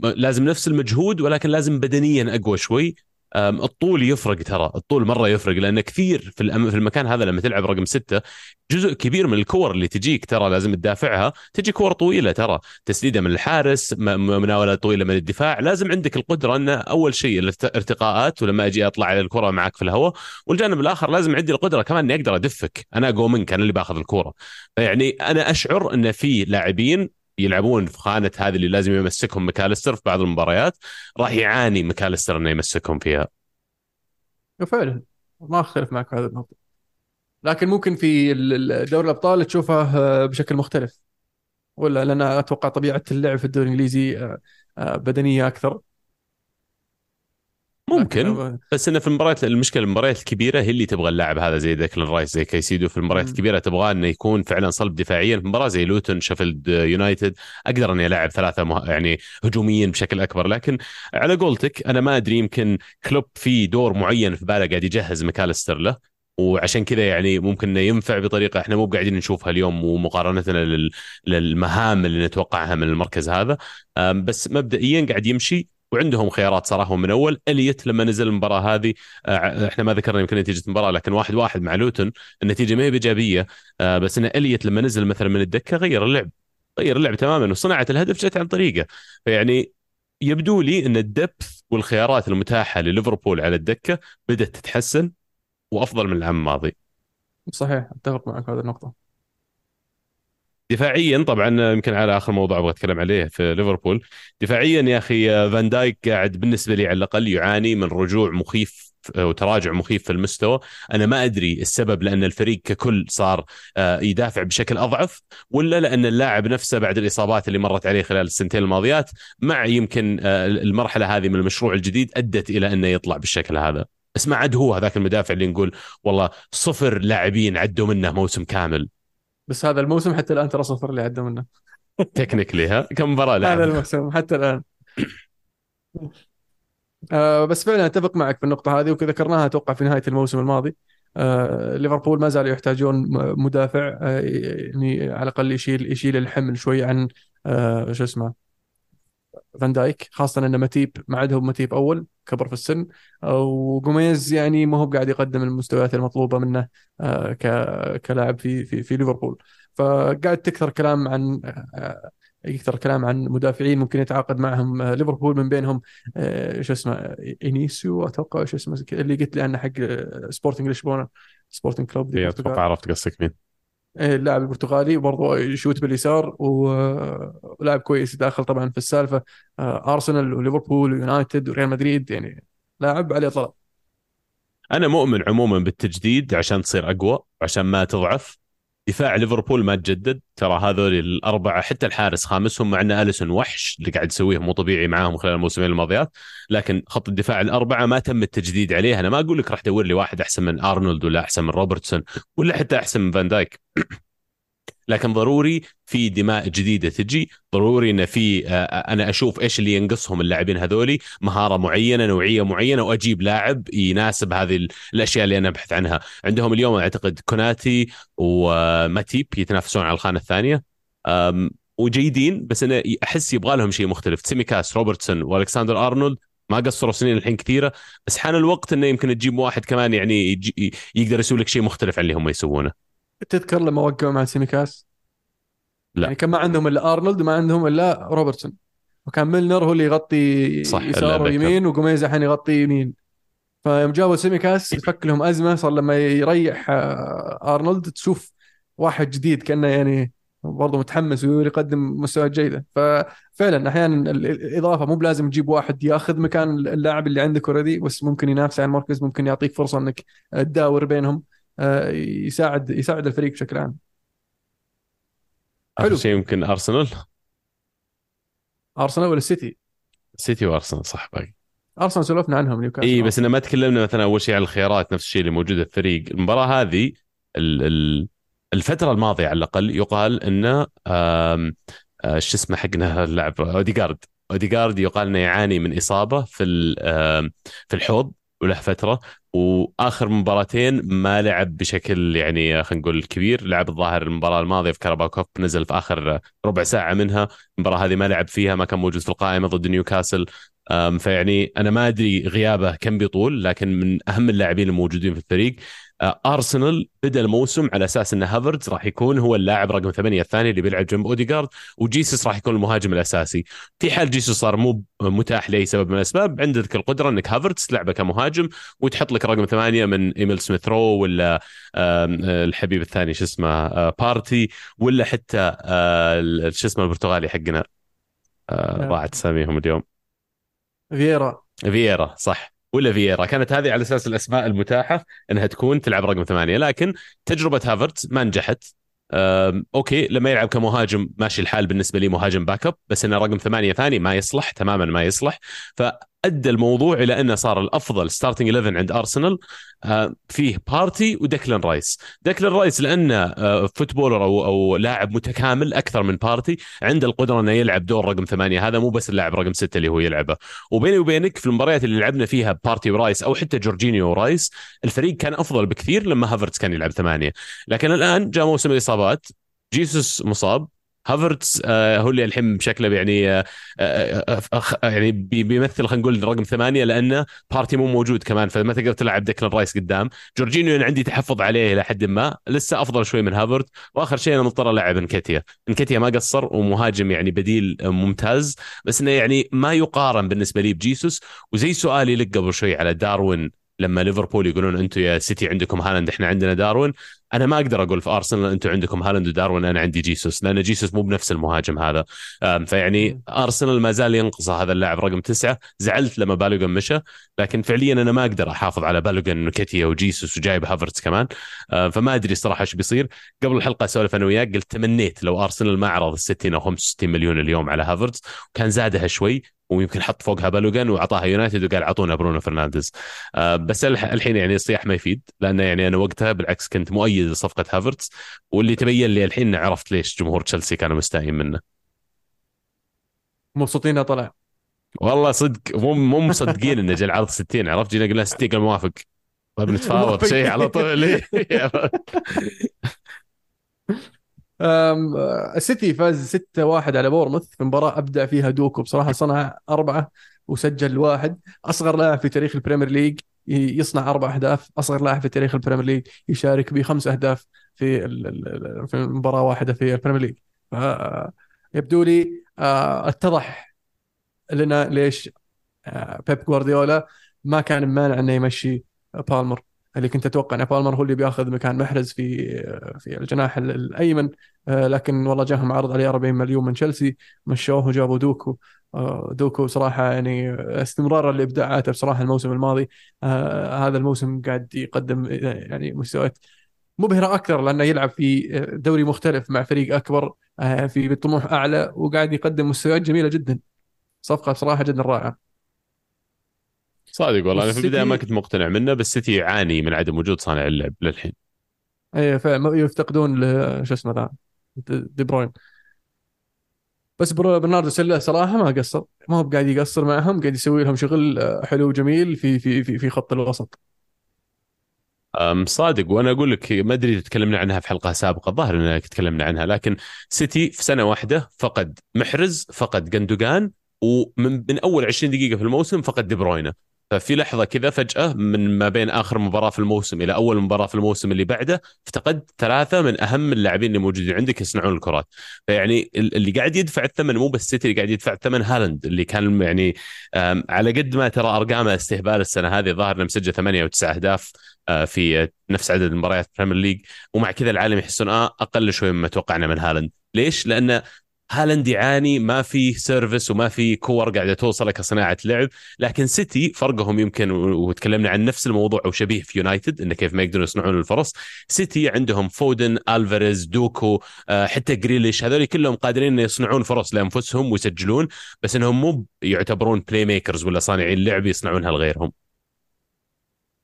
لازم نفس المجهود ولكن لازم بدنيا أقوى شوي. الطول يفرق ترى الطول مرة يفرق لأن كثير في في المكان هذا لما تلعب رقم ستة جزء كبير من الكور اللي تجيك ترى لازم تدافعها تجي كور طويلة ترى تسديدة من الحارس مناولة طويلة من الدفاع لازم عندك القدرة أن أول شيء الارتقاءات ولما أجي أطلع على الكرة معك في الهواء والجانب الآخر لازم عندي القدرة كمان أني أقدر أدفك أنا اقوى منك أنا اللي باخذ الكورة. فيعني أنا أشعر أن في لاعبين يلعبون في خانة هذه اللي لازم يمسكهم مكالستر في بعض المباريات راح يعاني مكالستر إنه يمسكهم فيها. فعلا. ما أختلف معك في هذه النقطة. لكن ممكن في دوري الأبطال تشوفه بشكل مختلف. ولا لأن أتوقع طبيعة اللعب في الدوري الإنجليزي آه، آه، بدنية أكثر. ممكن بس إنه في المباريات المشكلة المباريات الكبيرة هي اللي تبغى اللاعب هذا زي ديكلان رايس زي كايسيدو في المباريات الكبيرة تبغاه إنه يكون فعلا صلب دفاعيا. في مباراة زي لوتون شيفيلد يونايتد أقدر إني العب ثلاثة مه... يعني هجوميين بشكل أكبر. لكن على قولتك أنا ما أدري يمكن كلوب في دور معين في باله قاعد يجهز مكالستر له. وعشان كذا يعني ممكن إنه ينفع بطريقة إحنا مو قاعدين نشوفها اليوم ومقارنتنا لل... للمهام اللي نتوقعها من المركز هذا. بس مبدئيا قاعد يمشي. وعندهم خيارات صراحة. من أول إليت لما نزل المباراة هذه. آه، إحنا ما ذكرنا يمكن نتيجة المباراة لكن واحد واحد مع لوتون. النتيجة ما هي بإيجابية. آه، بس إن إليت لما نزل مثلا من الدكة غير اللعب غير اللعب تماما وصناعه الهدف جت عن طريقه. فيعني يبدو لي إن الدبث والخيارات المتاحة لليفربول على الدكة بدأت تتحسن وأفضل من العام الماضي. صحيح أتفق معك هذه النقطة. دفاعيا طبعا يمكن على آخر موضوع أبغى أتكلم عليه في ليفربول. دفاعيا يا أخي فان دايك قاعد بالنسبة لي على الأقل يعاني من رجوع مخيف وتراجع مخيف في المستوى. أنا ما أدري السبب لأن الفريق ككل صار آه، يدافع بشكل أضعف ولا لأن اللاعب نفسه بعد الإصابات اللي مرت عليه خلال السنتين الماضيات مع يمكن آه، المرحلة هذه من المشروع الجديد أدت إلى أنه يطلع بالشكل هذا. بس ما عاد هو هذاك المدافع اللي نقول والله صفر لاعبين عدوا منه موسم كامل. بس هذا الموسم حتى الآن ترى صفر اللي عدى منه. تكنيكلي ها؟ كم مباراة لعب هذا الموسم حتى الآن. آه بس فعلا أتفق معك في النقطة هذه وذكرناها أتوقع في نهاية الموسم الماضي. آه ليفربول ما زالوا يحتاجون مدافع آه يعني على الأقل يشيل يشيل الحمل شوي عن آه شو اسمه فان دايك خاصة إن ماتيب ما عاد هو ماتيب أول كبر في السن. وجوميز يعني ما هو قاعد يقدم المستويات المطلوبة منه آه، كلاعب في في في ليفربول. فقاعد تكثر كلام عن آه، يكثر كلام عن مدافعين ممكن يتعاقد معهم آه، ليفربول. من بينهم شو اسمه إيناسيو أتوقع شو اسمه اللي قلت لي عنه حق سبورتنج لشبونه سبورتنج كلوب أتوقع عرفت قصدك مين. اللاعب البرتغالي وبرضه يشوت باليسار ولاعب كويس داخل طبعا في السالفة. آه، أرسنال وليفربول ويونايتد وريال مدريد يعني لاعب عليه طلب. أنا مؤمن عموما بالتجديد عشان تصير أقوى عشان ما تضعف. دفاع ليفربول ما تجدد. ترى هذول الأربعة حتى الحارس خامسهم مع إن أليسون وحش اللي قاعد يسويه مو طبيعي معاهم خلال الموسمين الماضيات. لكن خط الدفاع الأربعة ما تم التجديد عليه. أنا ما أقول لك راح تدور لي واحد أحسن من أرنولد ولا أحسن من روبرتسون ولا حتى أحسن من فان دايك. لكن ضروري في دماء جديدة تجي ضروري إن في آه، أنا أشوف إيش اللي ينقصهم اللاعبين هذولي مهارة معينة نوعية معينة وأجيب لاعب يناسب هذه الأشياء اللي أنا أبحث عنها. عندهم اليوم أعتقد كوناتي وماتيب يتنافسون على الخانة الثانية. وجيدين بس أنا أحس يبغى لهم شيء مختلف. سيميكاس روبرتسون والكسندر أرنولد. ما قصروا سنين الحين كثيرة بس حان الوقت إنه يمكن تجيب واحد كمان يعني يقدر يسوي لك شيء مختلف عن اللي هم يسوونه. تذكر لما وقعوا مع سيميكاس؟ لا. يعني كان ما عندهم إلا أرنولد وما عندهم إلا روبرتسون. وكان ميلنر هو اللي يغطي صح يسار ويمين وجوميز الحين يغطي يمين. فيوم جابوا سيميكاس فك لهم أزمة صار لما يريح آه، أرنولد تشوف واحد جديد كأنه يعني برضه متحمس ويقدم مستويات جيدة. ففعلا أحيانا الإضافة مو بلازم تجيب واحد ياخذ مكان اللاعب اللي عندك already بس ممكن ينافس على المركز ممكن يعطيك فرصة إنك تداور بينهم. يساعد يساعد الفريق بشكل عام. حلو. شيء يمكن أرسنال؟ أرسنال ولا السيتي؟ سيتي وأرسنال صح باقي. أرسنال سولفنا عنهم نيوكاسل. إي بس أنا ما تكلمنا مثلا أول شيء عن الخيارات نفس الشيء اللي موجوده في الفريق. المباراة هذه الفترة الماضية على الأقل يقال انه آه، شو اسمه حقنا اللاعب؟ أوديجارد. أوديجارد يقال إنه يعاني من إصابة في في الحوض. وله فترة وآخر مباراتين ما لعب بشكل يعني خلينا نقول كبير. لعب الظاهر المباراة الماضية في كاراباو cup نزل في آخر ربع ساعة منها. المباراة هذه ما لعب فيها ما كان موجود في القائمة ضد نيوكاسل. فيعني أنا ما أدري غيابه كم بيطول لكن من أهم اللاعبين الموجودين في الفريق. ارسنال بدأ الموسم على أساس إن هافرتز راح يكون هو اللاعب رقم ثمانية الثاني اللي بيلعب جنب اوديجارد وجيسوس راح يكون المهاجم الأساسي. في حال جيسوس صار مو متاح لأي سبب من الأسباب عندك القدرة إنك هافرتز تلعبه كمهاجم وتحط لك رقم ثمانية من ايميل سميث رو ولا آه، الحبيب الثاني شو اسمه بارتي آه، ولا حتى شو اسمه البرتغالي حقنا ضاعت اساميهم اليوم. فييرا فييرا صح. ولا فييرا كانت هذه على أساس الأسماء المتاحة إنها تكون تلعب رقم ثمانية. لكن تجربة هافرتز ما نجحت. okay لما يلعب كمهاجم ماشي الحال بالنسبة لي مهاجم backup بس إنه رقم ثمانية ثاني ما يصلح تماما ما يصلح. ف أدى الموضوع إلى أنه صار الأفضل starting 11 عند ارسنال آه، فيه بارتي وديكلان رايس. ديكلان رايس لأنه آه، footballer أو أو لاعب متكامل أكثر من بارتي عنده القدرة إنه يلعب دور رقم ثمانية. هذا مو بس اللاعب رقم ستة اللي هو يلعبه. وبيني وبينك في المباريات اللي لعبنا فيها بارتي ورايس أو حتى جورجينيو ورايس الفريق كان أفضل بكثير لما هافرتس كان يلعب ثمانية. لكن الآن جاء موسم الإصابات. جيسوس مصاب. هافرتس آه هو اللي الحين بشكله يعني آه آه يعني بيمثل خلينا نقول رقم ثمانية لأنه بارتي مو موجود كمان فما تقدر تلعب ديكلان رايس قدام. جورجينيو أنا عندي تحفظ عليه إلى حد ما لسه أفضل شوي من هافرتس. وآخر شيء أنا مضطر ألعب نكيتيا نكيتيا ما قصر ومهاجم يعني بديل ممتاز بس إنه يعني ما يقارن بالنسبة لي بجيسوس. وزي سؤالي لك قبل شوي على داروين لما ليفربول يقولون أنتم يا سيتي عندكم هالاند إحنا عندنا داروين. أنا ما أقدر أقول في أرسنال أنتم عندكم هالاند وداروين أنا عندي جيسوس لأن جيسوس مو بنفس المهاجم هذا. فيعني أرسنال ما زال ينقص هذا اللاعب رقم تسعة. زعلت لما بالوغون مشى لكن فعليا أنا ما أقدر أحافظ على بالوغون ونكيتيا وجيسوس وجايب هافرتس كمان. فما أدري صراحة إيش بيصير. قبل الحلقة اسولف أنا وياك قلت تمنيت لو أرسنال ما عرض ال 60 أو 65 مليون اليوم على هافرتس وكان زادها شوي. ويمكن حط فوقها بالوغون واعطاها يونايتد وقال اعطونا برونو فرنانديز. آه بس الحين يعني الصياح ما يفيد لأن يعني أنا وقتها بالعكس كنت مؤيد لصفقة هافرتس واللي تبين لي الحين عرفت ليش جمهور تشيلسي كانوا مستائين منه. مبسوطين طلع. والله صدق مو مو مصدقين إنه جاء العرض 60 عرفت؟ جينا قلنا 60 قال موافق. طيب نتفاوض شيء على طول السيتي فاز 6-1 على بورموث في مباراة أبدع فيها دوكو. بصراحة صنع أربعة وسجل واحد. أصغر لاعب في تاريخ البريمير ليج يصنع أربع أهداف. أصغر لاعب في تاريخ البريمير ليج يشارك بخمس أهداف في في مباراة واحدة في البريمير ليج. يبدو لي آه، اتضح لنا ليش آه، بيب جوارديولا ما كان مانع إنه يمشي بالمر. اللي كنت أتوقع أن بالمر هو اللي بيأخذ مكان محرز في في الجناح الأيمن. آه، لكن والله جاهم عرض عليه 40 مليون من تشيلسي مشوه وجابوا دوكو. آه، دوكو صراحة يعني استمرار لإبداعاته بصراحة الموسم الماضي. آه، هذا الموسم قاعد يقدم يعني مستويات مبهرة أكثر لأنه يلعب في دوري مختلف مع فريق أكبر في بطموح أعلى وقاعد يقدم مستويات جميلة جدا. صفقة بصراحه جدا رائعة. صادق والله أنا في البداية ما كنت مقتنع منه بس سيتي يعاني من عدم وجود صانع اللعب للحين. اي يفتقدون شو اسمه ذا دي بروين. بس برناردو سيلا صراحة ما قصر ما هو قاعد يقصر معهم قاعد يسوي لهم شغل آه، حلو وجميل في في في, في خط الوسط. أم صادق وأنا أقول لك ما أدري تكلمنا عنها في حلقة سابقة الظاهر إننا تكلمنا عنها لكن سيتي في سنة واحدة فقد محرز فقد جندوجان ومن من أول 20 دقيقة في الموسم فقد دي بروينة. ففي لحظة كذا فجأة من ما بين آخر مباراة في الموسم إلى أول مباراة في الموسم اللي بعده افتقدت ثلاثة من أهم اللاعبين اللي موجودين عندك يصنعون الكرات. فيعني اللي قاعد يدفع الثمن مو بس سيتي اللي قاعد يدفع الثمن هالاند اللي كان يعني على قد ما ترى أرقامه استهبال السنة هذه ظاهر إنه مسجل ثمانية أو تسع أهداف آه، في نفس عدد المباريات البريمير ليج ومع كذا العالم يحسون آه أقل شوي مما توقعنا من هالاند. ليش؟ لأنه هالاند يعاني ما في service وما في كور قاعدة توصل كصناعه لعب. لكن سيتي فرقهم يمكن وتكلمنا عن نفس الموضوع أو شبيه في يونايتد انه كيف ما يقدرون يصنعون الفرص. سيتي عندهم فودن ألفاريز دوكو آه، حتى جريليش هذول كلهم قادرين يصنعون فرص لأنفسهم ويسجلون بس إنهم مو يعتبرون playmakers ولا صانعين لعب يصنعونها لغيرهم.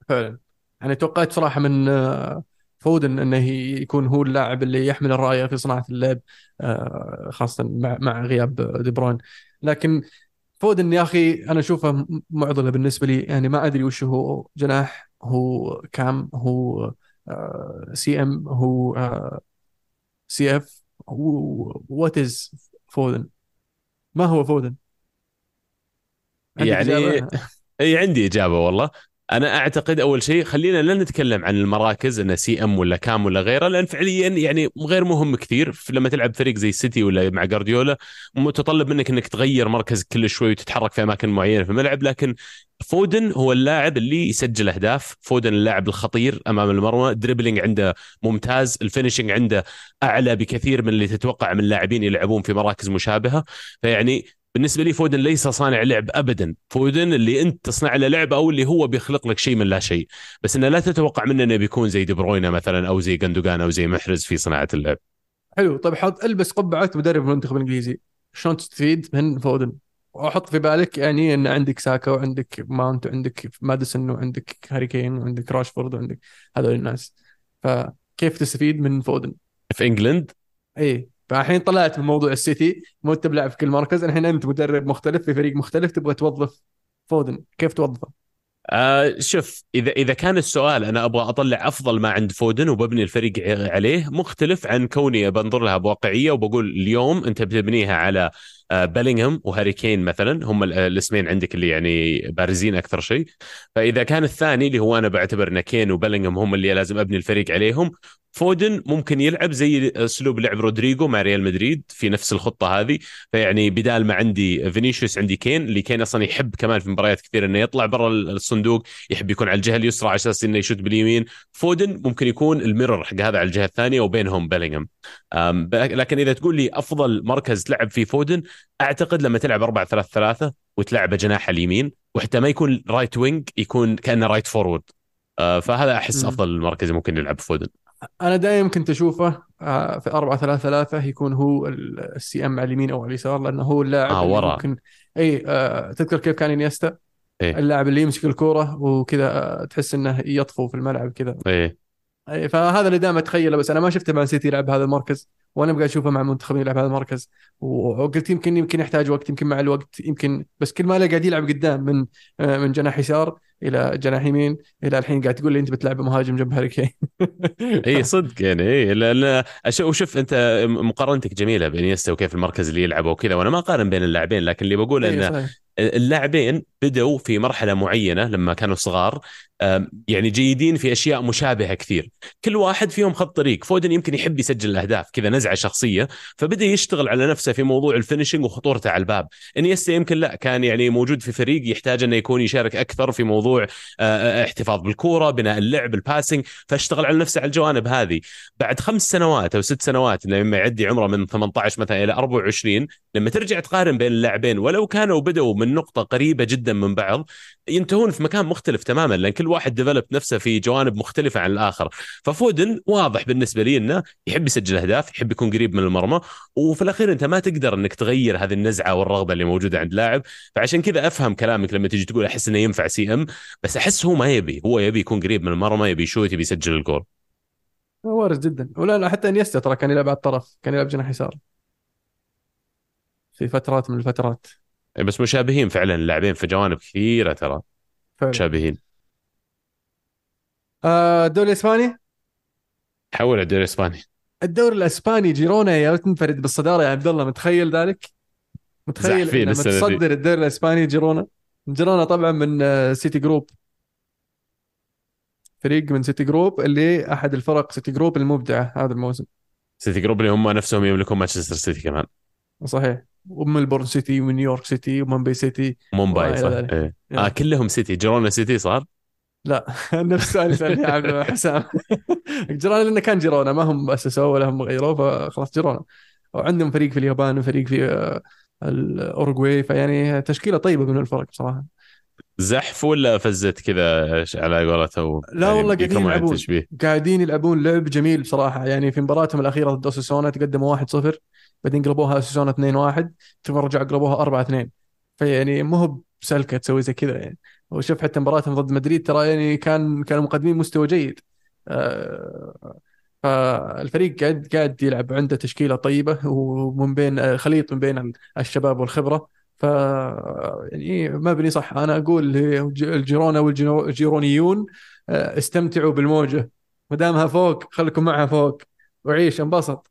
فعلا. يعني توقعت صراحة من آه، فودن إنه يكون هو اللاعب اللي يحمل الراية في صناعة اللعب آه، خاصة مع مع غياب دي بروين. لكن فودن يا أخي أنا أشوفه معضلة بالنسبة لي. يعني ما أدري وش هو جناح. هو CAM؟ هو CM؟ هو CF؟ What is فودن ما هو فودن يعني اي عندي إجابة والله. أنا أعتقد أول شيء خلينا لا نتكلم عن المراكز انه CM ولا CAM ولا غيره لأن فعليا يعني غير مهم كثير. لما تلعب فريق زي سيتي ولا مع جارديولا متطلب منك إنك تغير مركز كل شوي وتتحرك في أماكن معينة في الملعب. لكن فودن هو اللاعب اللي يسجل أهداف. فودن اللاعب الخطير أمام المرمى dribbling عنده ممتاز. ال finishing عنده أعلى بكثير من اللي تتوقع من لاعبين يلعبون في مراكز مشابهة. فيعني بالنسبة لي فودن ليس صانع لعب ابدا. فودن اللي أنت تصنع له لعب أو اللي هو بيخلق لك شيء من لا شيء. بس إنه لا تتوقع منه إنه بيكون زي دي بروين مثلا أو زي جندوجان أو زي محرز في صناعة اللعب. حلو. طيب حط ألبس قبعة مدرب المنتخب الانجليزي شلون تستفيد من فودن؟ وأحط في بالك يعني إن عندك ساكا وعندك ماونت وعندك ماديسون وعندك هاري كين وعندك راشفورد وعندك هذول الناس. فكيف تستفيد من فودن؟ في England؟ اي فالحين طلعت من موضوع السيتي مو أنت بلاعب في كل مركز الحين أنت مدرب مختلف في فريق مختلف تبغى توظف فودن كيف توظفه؟ آه شوف إذا إذا كان السؤال أنا أبغى أطلع أفضل ما عند فودن وببني الفريق عليه مختلف عن كوني بنظر لها بواقعية وبقول اليوم أنت بتبنيها على بيلينغهام وهاري كين مثلا هم الاسمين عندك اللي يعني بارزين أكثر شيء. فإذا كان الثاني اللي هو أنا بعتبر إن كين وبيلينغهام هم اللي لازم أبني الفريق عليهم فودن ممكن يلعب زي أسلوب لعب رودريجو مع ريال مدريد في نفس الخطة هذه. فيعني بدال ما عندي فينيسيوس عندي كين اللي كين أصلا يحب كمان في مباريات كثير إنه يطلع برا الصندوق يحب يكون على الجهة اليسرى على أساس إنه يشوت باليمين. فودن ممكن يكون ال mirror حق هذا على الجهة الثانية وبينهم بيلينغهام. لكن إذا تقول لي أفضل مركز تلعب فيه فودن أعتقد لما تلعب 4 3 3 وتلعب جناح اليمين وحتى ما يكون right wing يكون كأنه right forward فهذا أحس أفضل مركز ممكن يلعب فودن. أنا دائما كنت أشوفه آه، في 4 3 3 يكون هو ال CM على اليمين أو على اليسار لأنه هو اللاعب آه ورا. ممكن إي آه تذكر كيف كان إنيستا؟ إيه؟ اللاعب اللي يمسك الكورة وكذا آه، تحس إنه يطفو في الملعب كذا. إيه؟ إي فهذا اللي دائما أتخيله بس أنا ما شفته مع سيتي يلعب هذا المركز. وأنا أبغى اشوفه مع المنتخبين يلعب هذا المركز. وقلت يمكن يمكن يحتاج وقت يمكن مع الوقت يمكن بس كل ما قاعد يلعب قدام من آه، من جناح يسار إلى جناح يمين إلى الحين قاعد تقول لي أنت بتلعب مهاجم جنب هاري كين. إي صدق يعني إي لأن وشوف أنت مقارنتك جميلة بين يستا وكيف المركز اللي يلعبه وكذا وأنا ما أقارن بين اللاعبين لكن اللي بقول انه اللاعبين بدوا في مرحلة معينة لما كانوا صغار يعني جيدين في أشياء مشابهة كثير. كل واحد فيهم خط طريق. فودن يمكن يحب يسجل الأهداف كذا نزعة شخصية فبدأ يشتغل على نفسه في موضوع ال finishing وخطورته على الباب. إنيستا يمكن لا كان يعني موجود في فريق يحتاج إنه يكون يشارك أكثر في موضوع احتفاظ بالكورة بناء اللعب ال passing فاشتغل على نفسه على الجوانب هذه. بعد خمس سنوات أو ست سنوات لما يعدي عمره من 18 مثلا إلى 24 لما ترجع تقارن بين اللاعبين ولو كانوا بدأوا من نقطة قريبة جدا من بعض ينتهون في مكان مختلف تماما لأن كل واحد develop نفسه في جوانب مختلفة عن الآخر. ففودن واضح بالنسبة لي إنه يحب يسجل أهداف يحب يكون قريب من المرمى وفي الأخير أنت ما تقدر إنك تغير هذه النزعة والرغبة اللي موجودة عند لاعب. فعشان كذا أفهم كلامك لما تيجي تقول أحس إنه ينفع CM بس أحس هو ما يبي هو يبي يكون قريب من المرمى يبي يشوت يبي يسجل الجول. وارد جدا. ولا لا حتى إنيستا ترى كان يلعب على الطرف كان يلعب جناح يسار. في فترات من الفترات. بس مشابهين فعلا اللاعبين في جوانب كثيرة ترى. مشابهين. الدوري الإسباني؟ حول الدوري الإسباني. الدوري الإسباني جيرونا يا تنفرد بالصدارة يا عبد الله متخيل ذلك؟ متخيل زحفين ان السنة دي. متصدر الدوري الإسباني جيرونا؟ جيرونا طبعا من آه، سيتي جروب. فريق من سيتي جروب اللي أحد الفرق سيتي جروب المبدعة هذا الموسم. سيتي جروب اللي هم نفسهم يملكون مانشستر سيتي كمان. صحيح. وملبورن سيتي ونيويورك سيتي ومومباي سيتي مومباي صح. إيه. آه كلهم سيتي. جيرونا سيتي صار؟ لا نفس السؤال سألني عبد حسام. جيرونا لأنه كان جيرونا ما هم اسسوه ولا هم غيروه فخلاص جيرونا. وعندهم فريق في اليابان وفريق في آه، الأوروغواي فيعني تشكيلة طيبة من الفرق بصراحه زحف ولا فزت كذا على قولته؟ لا والله قاعدين يلعبون. قاعدين يلعبون لعب جميل بصراحه يعني في مباراتهم الأخيرة ضد أوساسونا تقدموا 1-0 بعدين قلبوها أوساسونا 2-1 ثم رجعوا قلبوها 4-2 فيعني مو هو بسلكة تسوي زي كذا يعني. وشوف حتى مباراتهم ضد مدريد ترى يعني كان كانوا مقدمين مستوى جيد. آه، فالفريق قاعد قاعد يلعب عنده تشكيلة طيبة ومن بين خليط من بين الشباب والخبرة. ف يعني مبني صح أنا أقول الجيرونا والجيرونيون آه، استمتعوا بالموجة. ما دامها فوق خليكم معها فوق. وعيش انبسط.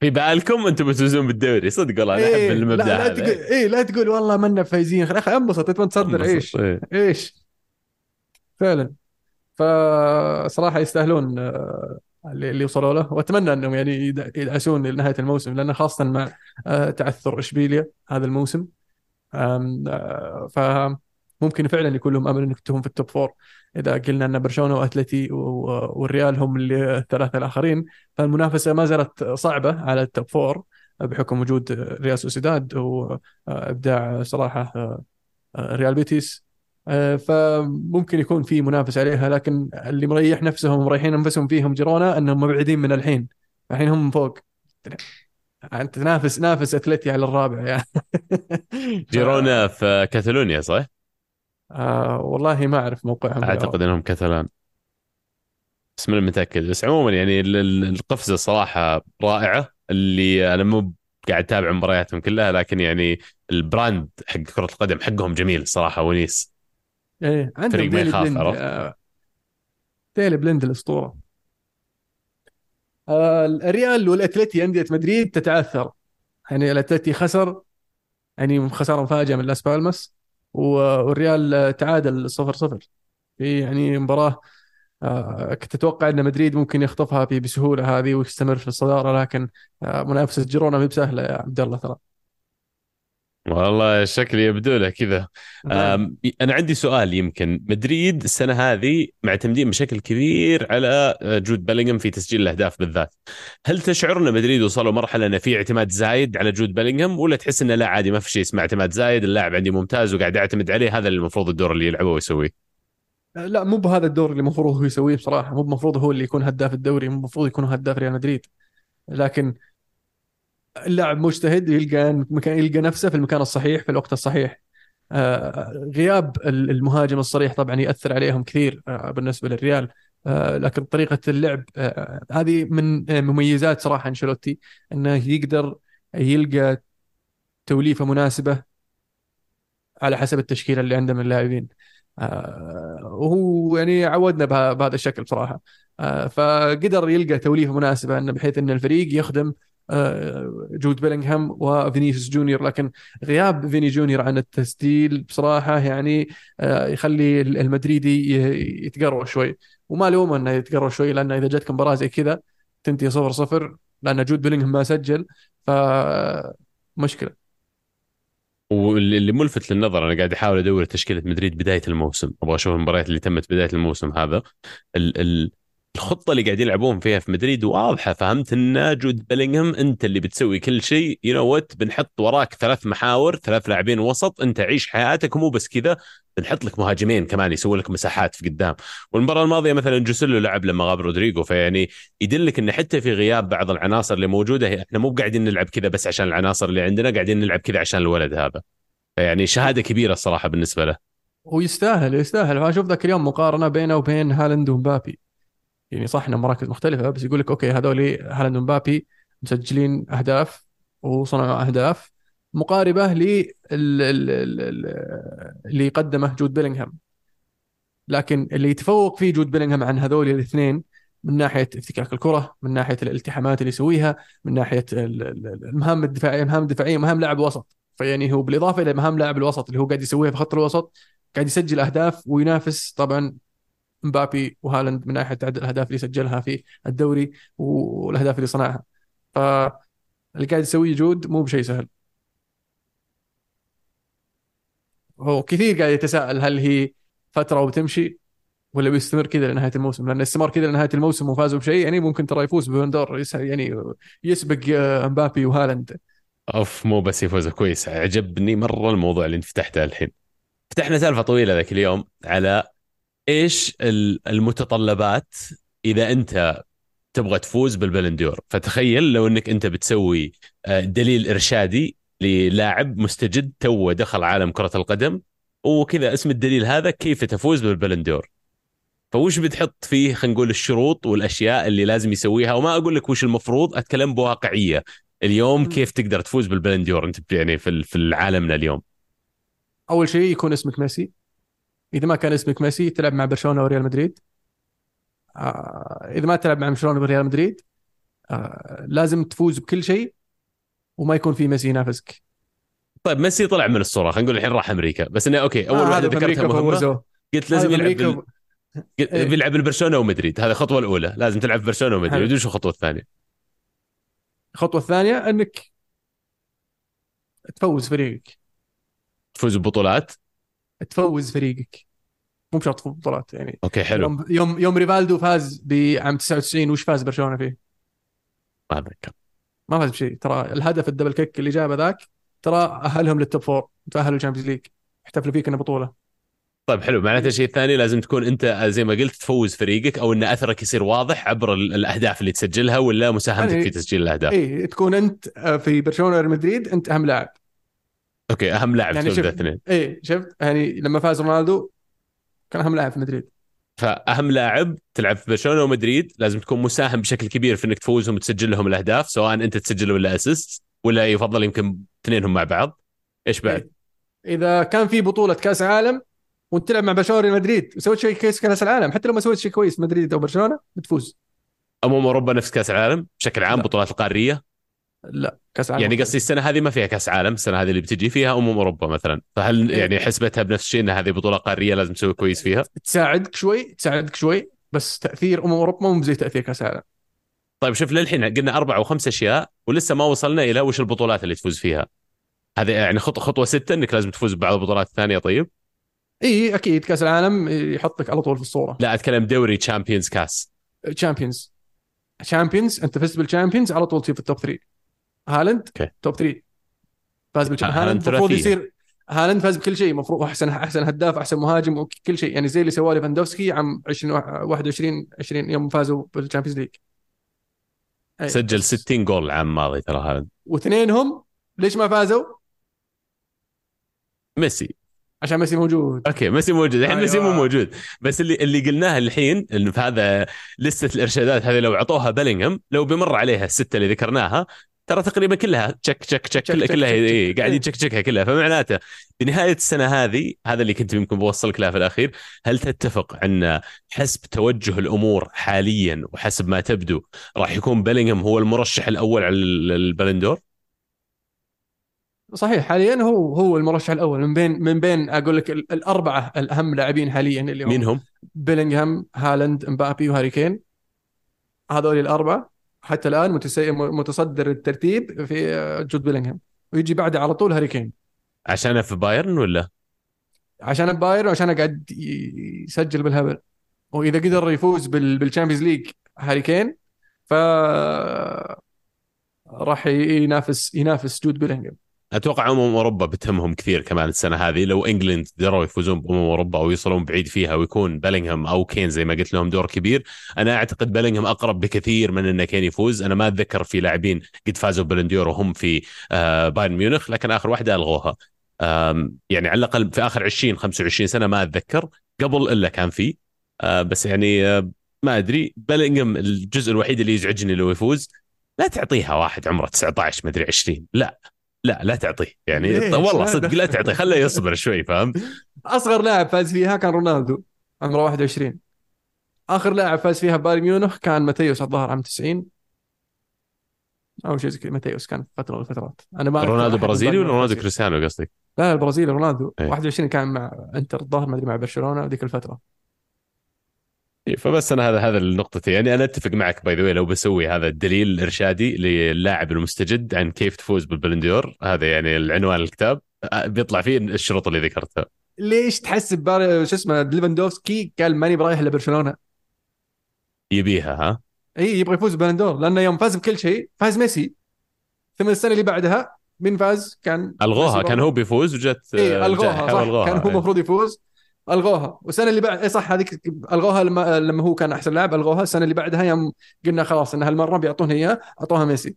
في بالكم أنتم بتفوزون بالدوري صدق والله أنا أحب المبدأ لا لا تقول إيه لا تقول والله منا فايزين. خل- أخي انبسط أنت تصدر عيش إيه. إيش؟ فعلا. فصراحة يستاهلون آه، اللي وصلوا له. وأتمنى أنهم يعني يد- يدعسون لنهاية الموسم لأنه خاصة مع آه، تعثر إشبيليا هذا الموسم آه، فممكن فعلا يكون لهم أمل انك تكون في ال top four إذا قلنا إن برشلونة وأتلتي والريال هم اللي الثلاثة الآخرين فالمنافسة ما زالت صعبة على ال top four بحكم وجود ريال سوسيداد وإبداع صراحة آه، ريال بيتيس آه، فممكن يكون في منافسة عليها لكن اللي مريح نفسهم ومريحين انفسهم فيهم جيرونا إنهم مبعدين من الحين الحين هم فوق أنت نافس نافس أتلتي على الرابع يعني. جيرونا في كاتالونيا صح؟ آه والله ما أعرف موقعهم أعتقد إنهم كاتالان بس من متأكد. بس عموما يعني ال- ال- القفزة صراحة رائعة اللي أنا مو قاعد أتابع مبارياتهم كلها لكن يعني ال brand حق كرة القدم حقهم جميل صراحة و nice. إيه عندهم فريق ما يخاف، عرفت؟ آه ديلي بليند الأسطورة. آه الريال والأتلتي أندية مدريد تتعثر. يعني الأتلتي خسر يعني خسارة مفاجئه من لاس بالماس. والريال تعادل 0 0 في يعني مباراة آه، كنت أتوقع أن مدريد ممكن يخطفها بسهولة هذه ويستمر في الصدارة لكن آه، منافسة جيرونا ما بسهلة يا عبد الله ترى. والله شكلي يبدو له كذا. نعم. أنا عندي سؤال يمكن. مدريد السنة هذه معتمدين بشكل كبير على آه، جود بيلينغهام في تسجيل الأهداف بالذات. هل تشعر أن مدريد وصلوا مرحلة أن في اعتماد زايد على جود بيلينغهام ولا تحس انه لا عادي ما في شيء اسمه اعتماد زايد؟ اللاعب عندي ممتاز وقاعد أعتمد عليه هذا اللي المفروض الدور اللي يلعبه ويسويه لا مو بهذا الدور اللي المفروض هو يسويه بصراحة. مو المفروض هو اللي يكون هداف الدوري مو المفروض يكون هداف ريال مدريد. لكن اللاعب مجتهد يلقى مكان يلقى نفسه في المكان الصحيح في الوقت الصحيح. آه، غياب ال- المهاجم الصريح طبعا يأثر عليهم كثير آه، بالنسبة للريال. آه، لكن طريقة اللعب هذه من مميزات صراحة أنشيلوتي إنه يقدر يلقى توليفة مناسبة على حسب التشكيلة اللي عنده من اللاعبين. وهو يعني عودنا بهذا الشكل بصراحة. آه، فقدر يلقى توليفة مناسبة إنه بحيث إن الفريق يخدم جود بيلينغهام وفينيسيوس جونيور. لكن غياب فيني جونيور عن التسجيل بصراحة يعني آه، يخلي المدريدي ي- يتقروى شوي. وما لومه أنه يتقروى شوي لأنه إذا جاتك مباراة زي كذا تنتهي 0 0 لأن جود بيلينغهام ما سجل فمشكلة واللي اللي ملفت للنظر أنا قاعد أحاول أدور تشكيلة مدريد بداية الموسم. أبغى أشوف المباريات اللي تمت بداية الموسم هذا. ال ال الخطة اللي قاعد يلعبون فيها في مدريد واضحة فهمت إن جود بيلينغهام أنت اللي بتسوي كل شيء. you know what بنحط وراك ثلاث محاور ثلاث لاعبين وسط أنت عيش حياتك ومو بس كذا بنحط لك مهاجمين كمان يسوي لك مساحات في قدام. والمباراة الماضية مثلا جوسيلو لعب لما غاب رودريجو فيعني يدلك إن حتى في غياب بعض العناصر اللي موجودة إحنا مو قاعدين نلعب كذا بس عشان العناصر اللي عندنا قاعدين نلعب كذا عشان الولد هذا. يعني شهادة كبيرة الصراحة بالنسبة له. ويستاهل يستاهل. فأشوف ذاك اليوم مقارنة بينه وبين هالاند ومبابي. يعني صح انهم مراكز مختلفة بس يقول لك okay هذول هالاند ومبابي مسجلين أهداف وصنعوا أهداف مقاربة ال- اللي قدمه جود بيلينغهام. لكن اللي يتفوق فيه جود بيلينغهام عن هذول الاثنين من ناحية افتكاك الكرة من ناحية الالتحامات اللي يسويها من ناحية ال- ال- المهام الدفاعية المهام الدفاعيه مهام لاعب وسط. فيعني هو بالإضافة إلى مهام لاعب الوسط اللي هو قاعد يسويها في خط الوسط قاعد يسجل أهداف وينافس طبعا مبابي وهالاند من ناحية عدد الاهداف اللي سجلها في الدوري والاهداف اللي صنعها. فاللي قاعد يسويه جود مو بشيء سهل. هو كثير قاعد يتساءل هل هي فترة وبتمشي ولا بيستمر كذا لنهاية الموسم لأن استمر كذا لنهاية الموسم وفازوا بشيء يعني ممكن ترى يفوز ببندور يعني يسبق آه، مبابي وهالاند. أوف مو بس يفوز كويس. عجبني مرة الموضوع اللي انت فتحته الحين. فتحنا سالفة طويلة ذاك اليوم على إيش ال- المتطلبات إذا أنت تبغى تفوز بال Ballon d'Or فتخيل لو إنك أنت بتسوي آه، دليل إرشادي للاعب مستجد تو دخل عالم كرة القدم وكذا اسم الدليل هذا كيف تفوز بال Ballon d'Or فوش بتحط فيه خلينا نقول الشروط والأشياء اللي لازم يسويها؟ وما أقول لك وش المفروض أتكلم بواقعية. اليوم. كيف تقدر تفوز بال Ballon d'Or أنت يعني في في عالمنا اليوم؟ أول شيء يكون اسمك ميسي. إذا ما كان اسمك ميسي تلعب مع برشلونة وريال مدريد. آه، إذا ما تلعب مع برشلونة وريال مدريد آه، لازم تفوز بكل شيء وما يكون في ميسي ينافسك. طيب ميسي طلع من الصورة خلينا نقول الحين راح أمريكا. بس إنه okay أول آه، واحدة ذكرتها مهمة. قلت لازم يلعب بال... إيه. بيلعب بالبرشلونة ومدريد. هذه الخطوه الأولى. لازم تلعب برشلونة. ومدريد. وش الخطوة الثانية؟ الخطوة الثانية إنك تفوز فريقك. تفوز ببطولات. تفوز فريقك. مو بشرط تفوز بطولات يعني. okay حلو. يوم يوم يوم ريفالدو فاز بعام 99 وش فاز برشلونة فيه؟ ما أتذكر. ما فاز بشيء ترى الهدف ال double kick اللي جابه ذاك ترى أهلهم لل top four تأهلوا ال Champions League احتفلوا فيه كانه بطولة. طيب حلو. معناته الشيء الثاني لازم تكون أنت زي ما قلت تفوز فريقك أو إن أثرك يصير واضح عبر ال- الأهداف اللي تسجلها ولا مساهمتك يعني- في تسجيل الأهداف؟ اي تكون أنت آه، في برشلونة ريال مدريد أنت أهم لاعب. okay أهم لاعب يعني شوف اثنين. اي شفت يعني لما فاز رونالدو كان أهم لاعب في مدريد. فأهم لاعب تلعب في برشلونة ومدريد لازم تكون مساهم بشكل كبير في إنك تفوزهم وتسجل لهم الأهداف سواء أنت تسجل ولا assist ولا يفضل يمكن اثنينهم مع بعض. إيش بعد؟ إذا كان في بطولة كأس عالم وأنت تلعب مع برشلونة مدريد وسويت شيء كويس كأس العالم حتى لو ما سويت شيء كويس مدريد أو برشلونة بتفوز. أمم أوروبا نفس كأس العالم بشكل عام لا. بطولات القارية. لا كأس العالم يعني. قصدي السنة هذه ما فيها كأس عالم السنة هذه اللي بتجي فيها امم أوروبا مثلا. فهل إيه. يعني حسبتها بنفس الشيء إن هذه بطولة قارية لازم تسوي كويس فيها؟ تساعدك شوي تساعدك شوي بس تأثير امم أوروبا مو زي تأثير كأس العالم طيب شوف للحين قلنا أربع أو خمس أشياء ولسه ما وصلنا إلى وش البطولات اللي تفوز فيها. هذه يعني خطوه خطوة ستة إنك لازم تفوز ببعض البطولات الثانية طيب؟ إي أكيد. كأس العالم يحطك على طول في الصورة. لا أتكلم دوري Champions كاس. Champions Champions أنت فزت بال Champions على طول تصير في ال top 3 هالاند okay. top 3 فاز هالاند هالاند المفروض. يصير هالاند فاز بكل شيء المفروض احسن أحسن هداف أحسن مهاجم وكل شيء يعني زي اللي سواه ليفاندوفسكي عام 2021 20 يوم فازوا بال Champions League. سجل 60 جول العام الماضي ترى هذا واثنينهم ليش ما فازوا؟ ميسي عشان ميسي موجود okay ميسي موجود الحين أيوة. ميسي مو موجود بس اللي اللي قلناه الحين انه في هذا لستة الإرشادات هذه لو اعطوها بلينغهام لو بمر عليها اللستة اللي ذكرناها ترى تقريبا كلها check check check كلها check، كلها check، إيه، check. قاعد إيه. يتشكشكها كلها فمعناته بنهاية السنة هذه هذا اللي كنت يمكن بوصلك له في الأخير هل تتفق أن حسب توجه الأمور حاليا وحسب ما تبدو راح يكون بلينغهام هو المرشح الأول على ال Ballon d'Or صحيح حاليا هو هو المرشح الأول من بين من بين أقول لك ال- الأربعة الأهم لاعبين حاليا اللي هم مين هم؟ بيلينغهام هالاند مبابي وهاري كين هذول الأربعة حتى الآن متسي... متصدر الترتيب في جود بيلينغهام. ويجي بعده على طول هاري كين. عشانه في بايرن ولا؟ عشان بايرن وعشان قاعد يسجل بالهبل. وإذا قدر يفوز بال... بال Champions League هاري كين ف راح ينافس ينافس جود بيلينغهام. أتوقع أمم أوروبا بتهمهم كثير كمان السنة هذه. لو England قدروا يفوزون بأمم أوروبا أو يوصلون بعيد فيها ويكون بلينغهام أو كين زي ما قلت لهم دور كبير أنا أعتقد بلينغهام أقرب بكثير من ان كين يفوز. أنا ما أتذكر في لاعبين قد فازوا Ballon d'Or وهم في آه، بايرن ميونخ لكن آخر واحدة ألغوها. يعني على الأقل في آخر 20 25 سنة ما أتذكر. قبل إلا كان في. آه، بس يعني آه، ما أدري. بلينغهام الجزء الوحيد اللي يزعجني لو يفوز لا تعطيها واحد عمره 19 ما أدري 20 لا. لا لا تعطيه. يعني؟ والله صدق لا تعطيه. خله يصبر شوي فاهم أصغر لاعب فاز فيها كان رونالدو عمره 21 آخر لاعب فاز فيها بايرن ميونخ كان ماتيوس الظاهر عام 90 أو شيء زي كذا ماتيوس كان فترة من الفترات. أنا ما رونالدو برازيلي ولا رونالدو. كريستيانو قصدك؟ لا البرازيلي رونالدو. إيه. 21 كان مع إنتر الظاهر ما أدري مع برشلونة ذيك الفترة. فبس أنا هذا هذا النقطتي يعني أنا أتفق معك by the way لو بسوي هذا الدليل الإرشادي للاعب المستجد عن كيف تفوز بال Ballon d'Or هذا يعني العنوان الكتاب. بيطلع فيه الشروط اللي ذكرتها. ليش تحسب بار شو اسمه ليفاندوفسكي قال ماني برايح لبرشلونه يبيها ها؟ اي يبغى يفوز بال Ballon d'Or لأنه يوم فاز بكل شيء فاز ميسي. ثم السنة اللي بعدها مين فاز؟ كان ألغوها كان. هو بيفوز وجت إيه ألغوها صح. والغوها. كان هو إيه. المفروض يفوز. ألغوها. والسنة اللي بعد اي صح هذيك ألغوها لما لما هو كان أحسن لاعب ألغوها. السنة اللي بعدها يوم قلنا خلاص ان هالمره بيعطونا اياه أعطوها ميسي.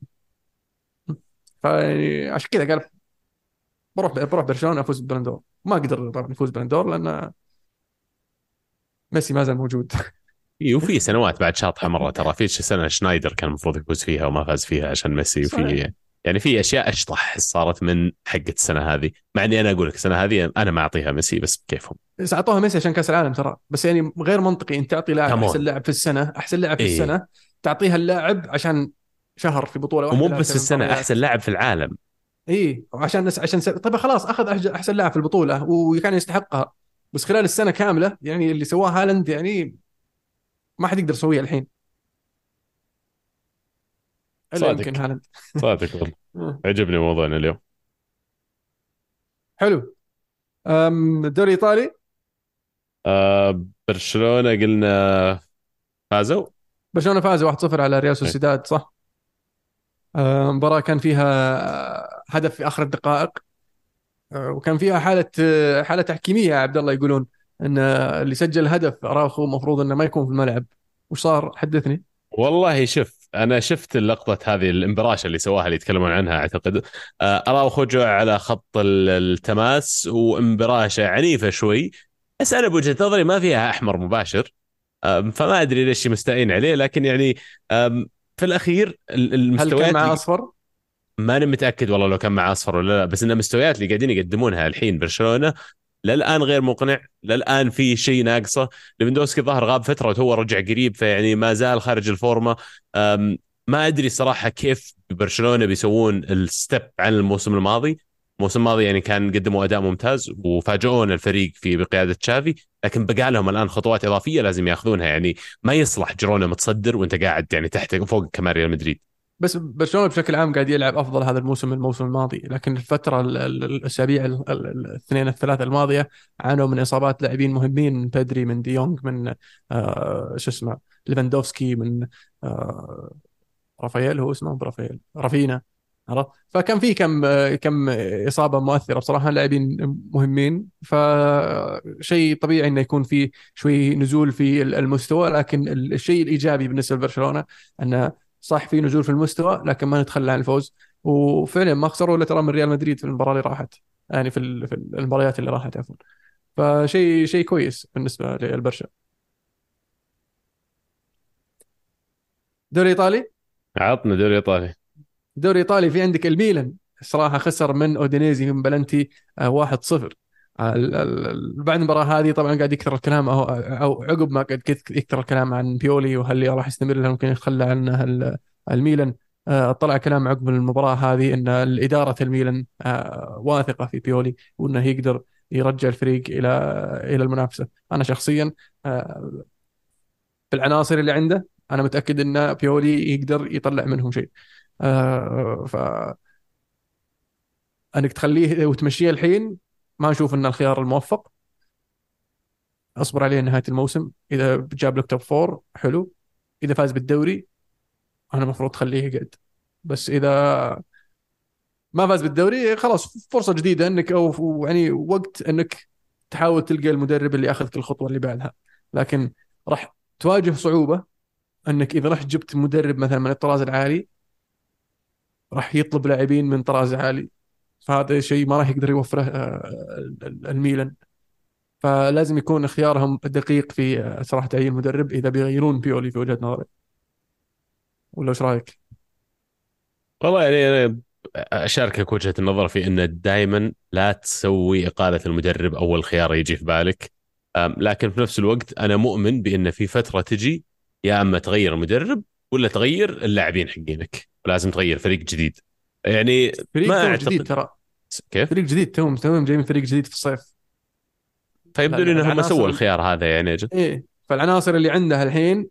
فيعني عشان كذا قال بروح بروح برشلونة أفوز بال Ballon d'Or ما قدر طبعا يفوز بال Ballon d'Or لأن ميسي ما زال موجود. اي وفي سنوات بعد شاطحة مرة ترى. في سنة شنايدر كان المفروض يفوز فيها وما فاز فيها عشان ميسي. وفي يعني في أشياء أشطح صارت من حقة السنة هذه مع إني أنا أقول لك السنة هذه أنا ما أعطيها ميسي بس بكيفهم بس أعطوها ميسي عشان كأس العالم ترى بس يعني غير منطقي أنت تعطي لاعب. أحسن لاعب في السنة أحسن لاعب في إيه. السنة تعطيها اللاعب عشان شهر في بطولة واحدة ومو لا بس السنة. أحسن لاعب في العالم اي عشان نس... عشان س... طيب خلاص أخذ أحسن لاعب في البطولة وكان يستحقها بس خلال السنة كاملة يعني اللي سواه هالاند يعني ما حد يقدر يسويه الحين إلا صادق. يمكن هالاند صادق والله. عجبني موضوعنا اليوم. حلو. الدوري الايطالي آه برشلونة قلنا فازوا. برشلونة فاز 1-0 على ريال سوسيداد صح؟ آه، مباراة كان فيها هدف في آخر الدقائق. آه، وكان فيها حالة آه، حالة تحكيمية يا عبد الله يقولون إن اللي سجل هدف اراوخو المفروض إنه ما يكون في الملعب. وش صار؟ حدثني. والله شوف أنا شفت اللقطة هذه الامبراشه اللي سواها اللي يتكلمون عنها أعتقد. آه، اراوخو جوع على خط التماس وامبراشه عنيفة شوي. بس أنا بوجهة نظري ما فيها أحمر مباشر. فما أدري ليش مستائين عليه لكن يعني في الأخير المستويات هل كان مع أصفر؟ ماني متأكد والله لو كان مع أصفر ولا لا بس إن المستويات اللي قاعدين يقدمونها الحين برشلونة للآن غير مقنع للآن في شيء ناقصه. ليفندوسكي ظهر غاب فترة وهو رجع قريب فيعني ما زال خارج الفورمة. ما أدري صراحة كيف برشلونة بيسوون ال step عن الموسم الماضي. الموسم الماضي يعني كان قدموا أداء ممتاز وفاجئونا الفريق في بقيادة تشافي لكن بقى لهم الآن خطوات إضافية لازم ياخذونها. يعني ما يصلح جيرونا متصدر وأنت قاعد يعني تحت فوق كمان ريال مدريد. بس برشلونة بشكل عام قاعد يلعب أفضل هذا الموسم الموسم الماضي لكن الفترة الأسابيع الاثنين الثلاثة الماضية عانوا من إصابات لاعبين مهمين من بيدري من ديونغ دي من آه شو اسمه ليفاندوفسكي من آه رافائيل هو اسمه برافائيل رافينا عرفت؟ فكان في كم كم إصابة مؤثرة بصراحة لاعبين مهمين فشيء طبيعي إنه يكون في شوي نزول في المستوى لكن الشيء الإيجابي بالنسبة لبرشلونة إنه صح في نزول في المستوى لكن ما نتخلى عن الفوز. وفعلا ما خسروا إلا ترى من ريال مدريد في المباراة اللي راحت. يعني في في المباريات اللي راحت عفوا. فشيء شيء كويس بالنسبة للبرشا. دوري إيطالي؟ عطنا دوري إيطالي. دوري إيطالي في عندك الميلان. صراحة خسر من أودينيزي من بلنتي 1-0 بعد المباراة هذه طبعا قاعد يكثر الكلام أو عقب ما قاعد يكثر الكلام عن بيولي وهل راح يستمر هل ممكن يتخلى عنه الميلان. آه، طلع كلام عقب المباراة هذه إن اداره الميلان آه، واثقة في بيولي وإنه يقدر يرجع الفريق إلى إلى المنافسة. أنا شخصيا آه، بالعناصر اللي عنده أنا متأكد إن بيولي يقدر يطلع منهم شيء. ف أنك تخليه وتمشيه الحين ما نشوف انه الخيار الموفق. أصبر عليه نهاية الموسم. إذا جاب لك توب فور حلو. إذا فاز بالدوري أنا المفروض تخليه يقعد. بس إذا ما فاز بالدوري خلاص فرصة جديدة إنك أو يعني وقت إنك تحاول تلقى المدرب اللي ياخذك الخطوة اللي بعدها. لكن راح تواجه صعوبة إنك إذا رحت جبت مدرب مثلا من الطراز العالي راح يطلب لاعبين من طراز عالي. فهذا شيء ما راح يقدر يوفره آه، الميلان. فلازم يكون اختيارهم دقيق في آه، صراحة تعيين مدرب إذا بيغيرون بيولي في وجهة نظري. ولا إيش رأيك؟ والله يعني أنا أشاركك وجهة النظر في انه دائما لا تسوي إقالة المدرب أول خيار يجي في بالك. لكن في نفس الوقت أنا مؤمن بإن في فترة تجي يا أما تغير المدرب ولا تغير اللاعبين حقينك. ولازم تغير فريق جديد. يعني فريق ما أعتقد... جديد ترى. كيف؟ فريق جديد توم توم جاي من فريق جديد في الصيف. فيبدو لي انهم سووا الخيار هذا يعني أجل إيه فالعناصر اللي عندها الحين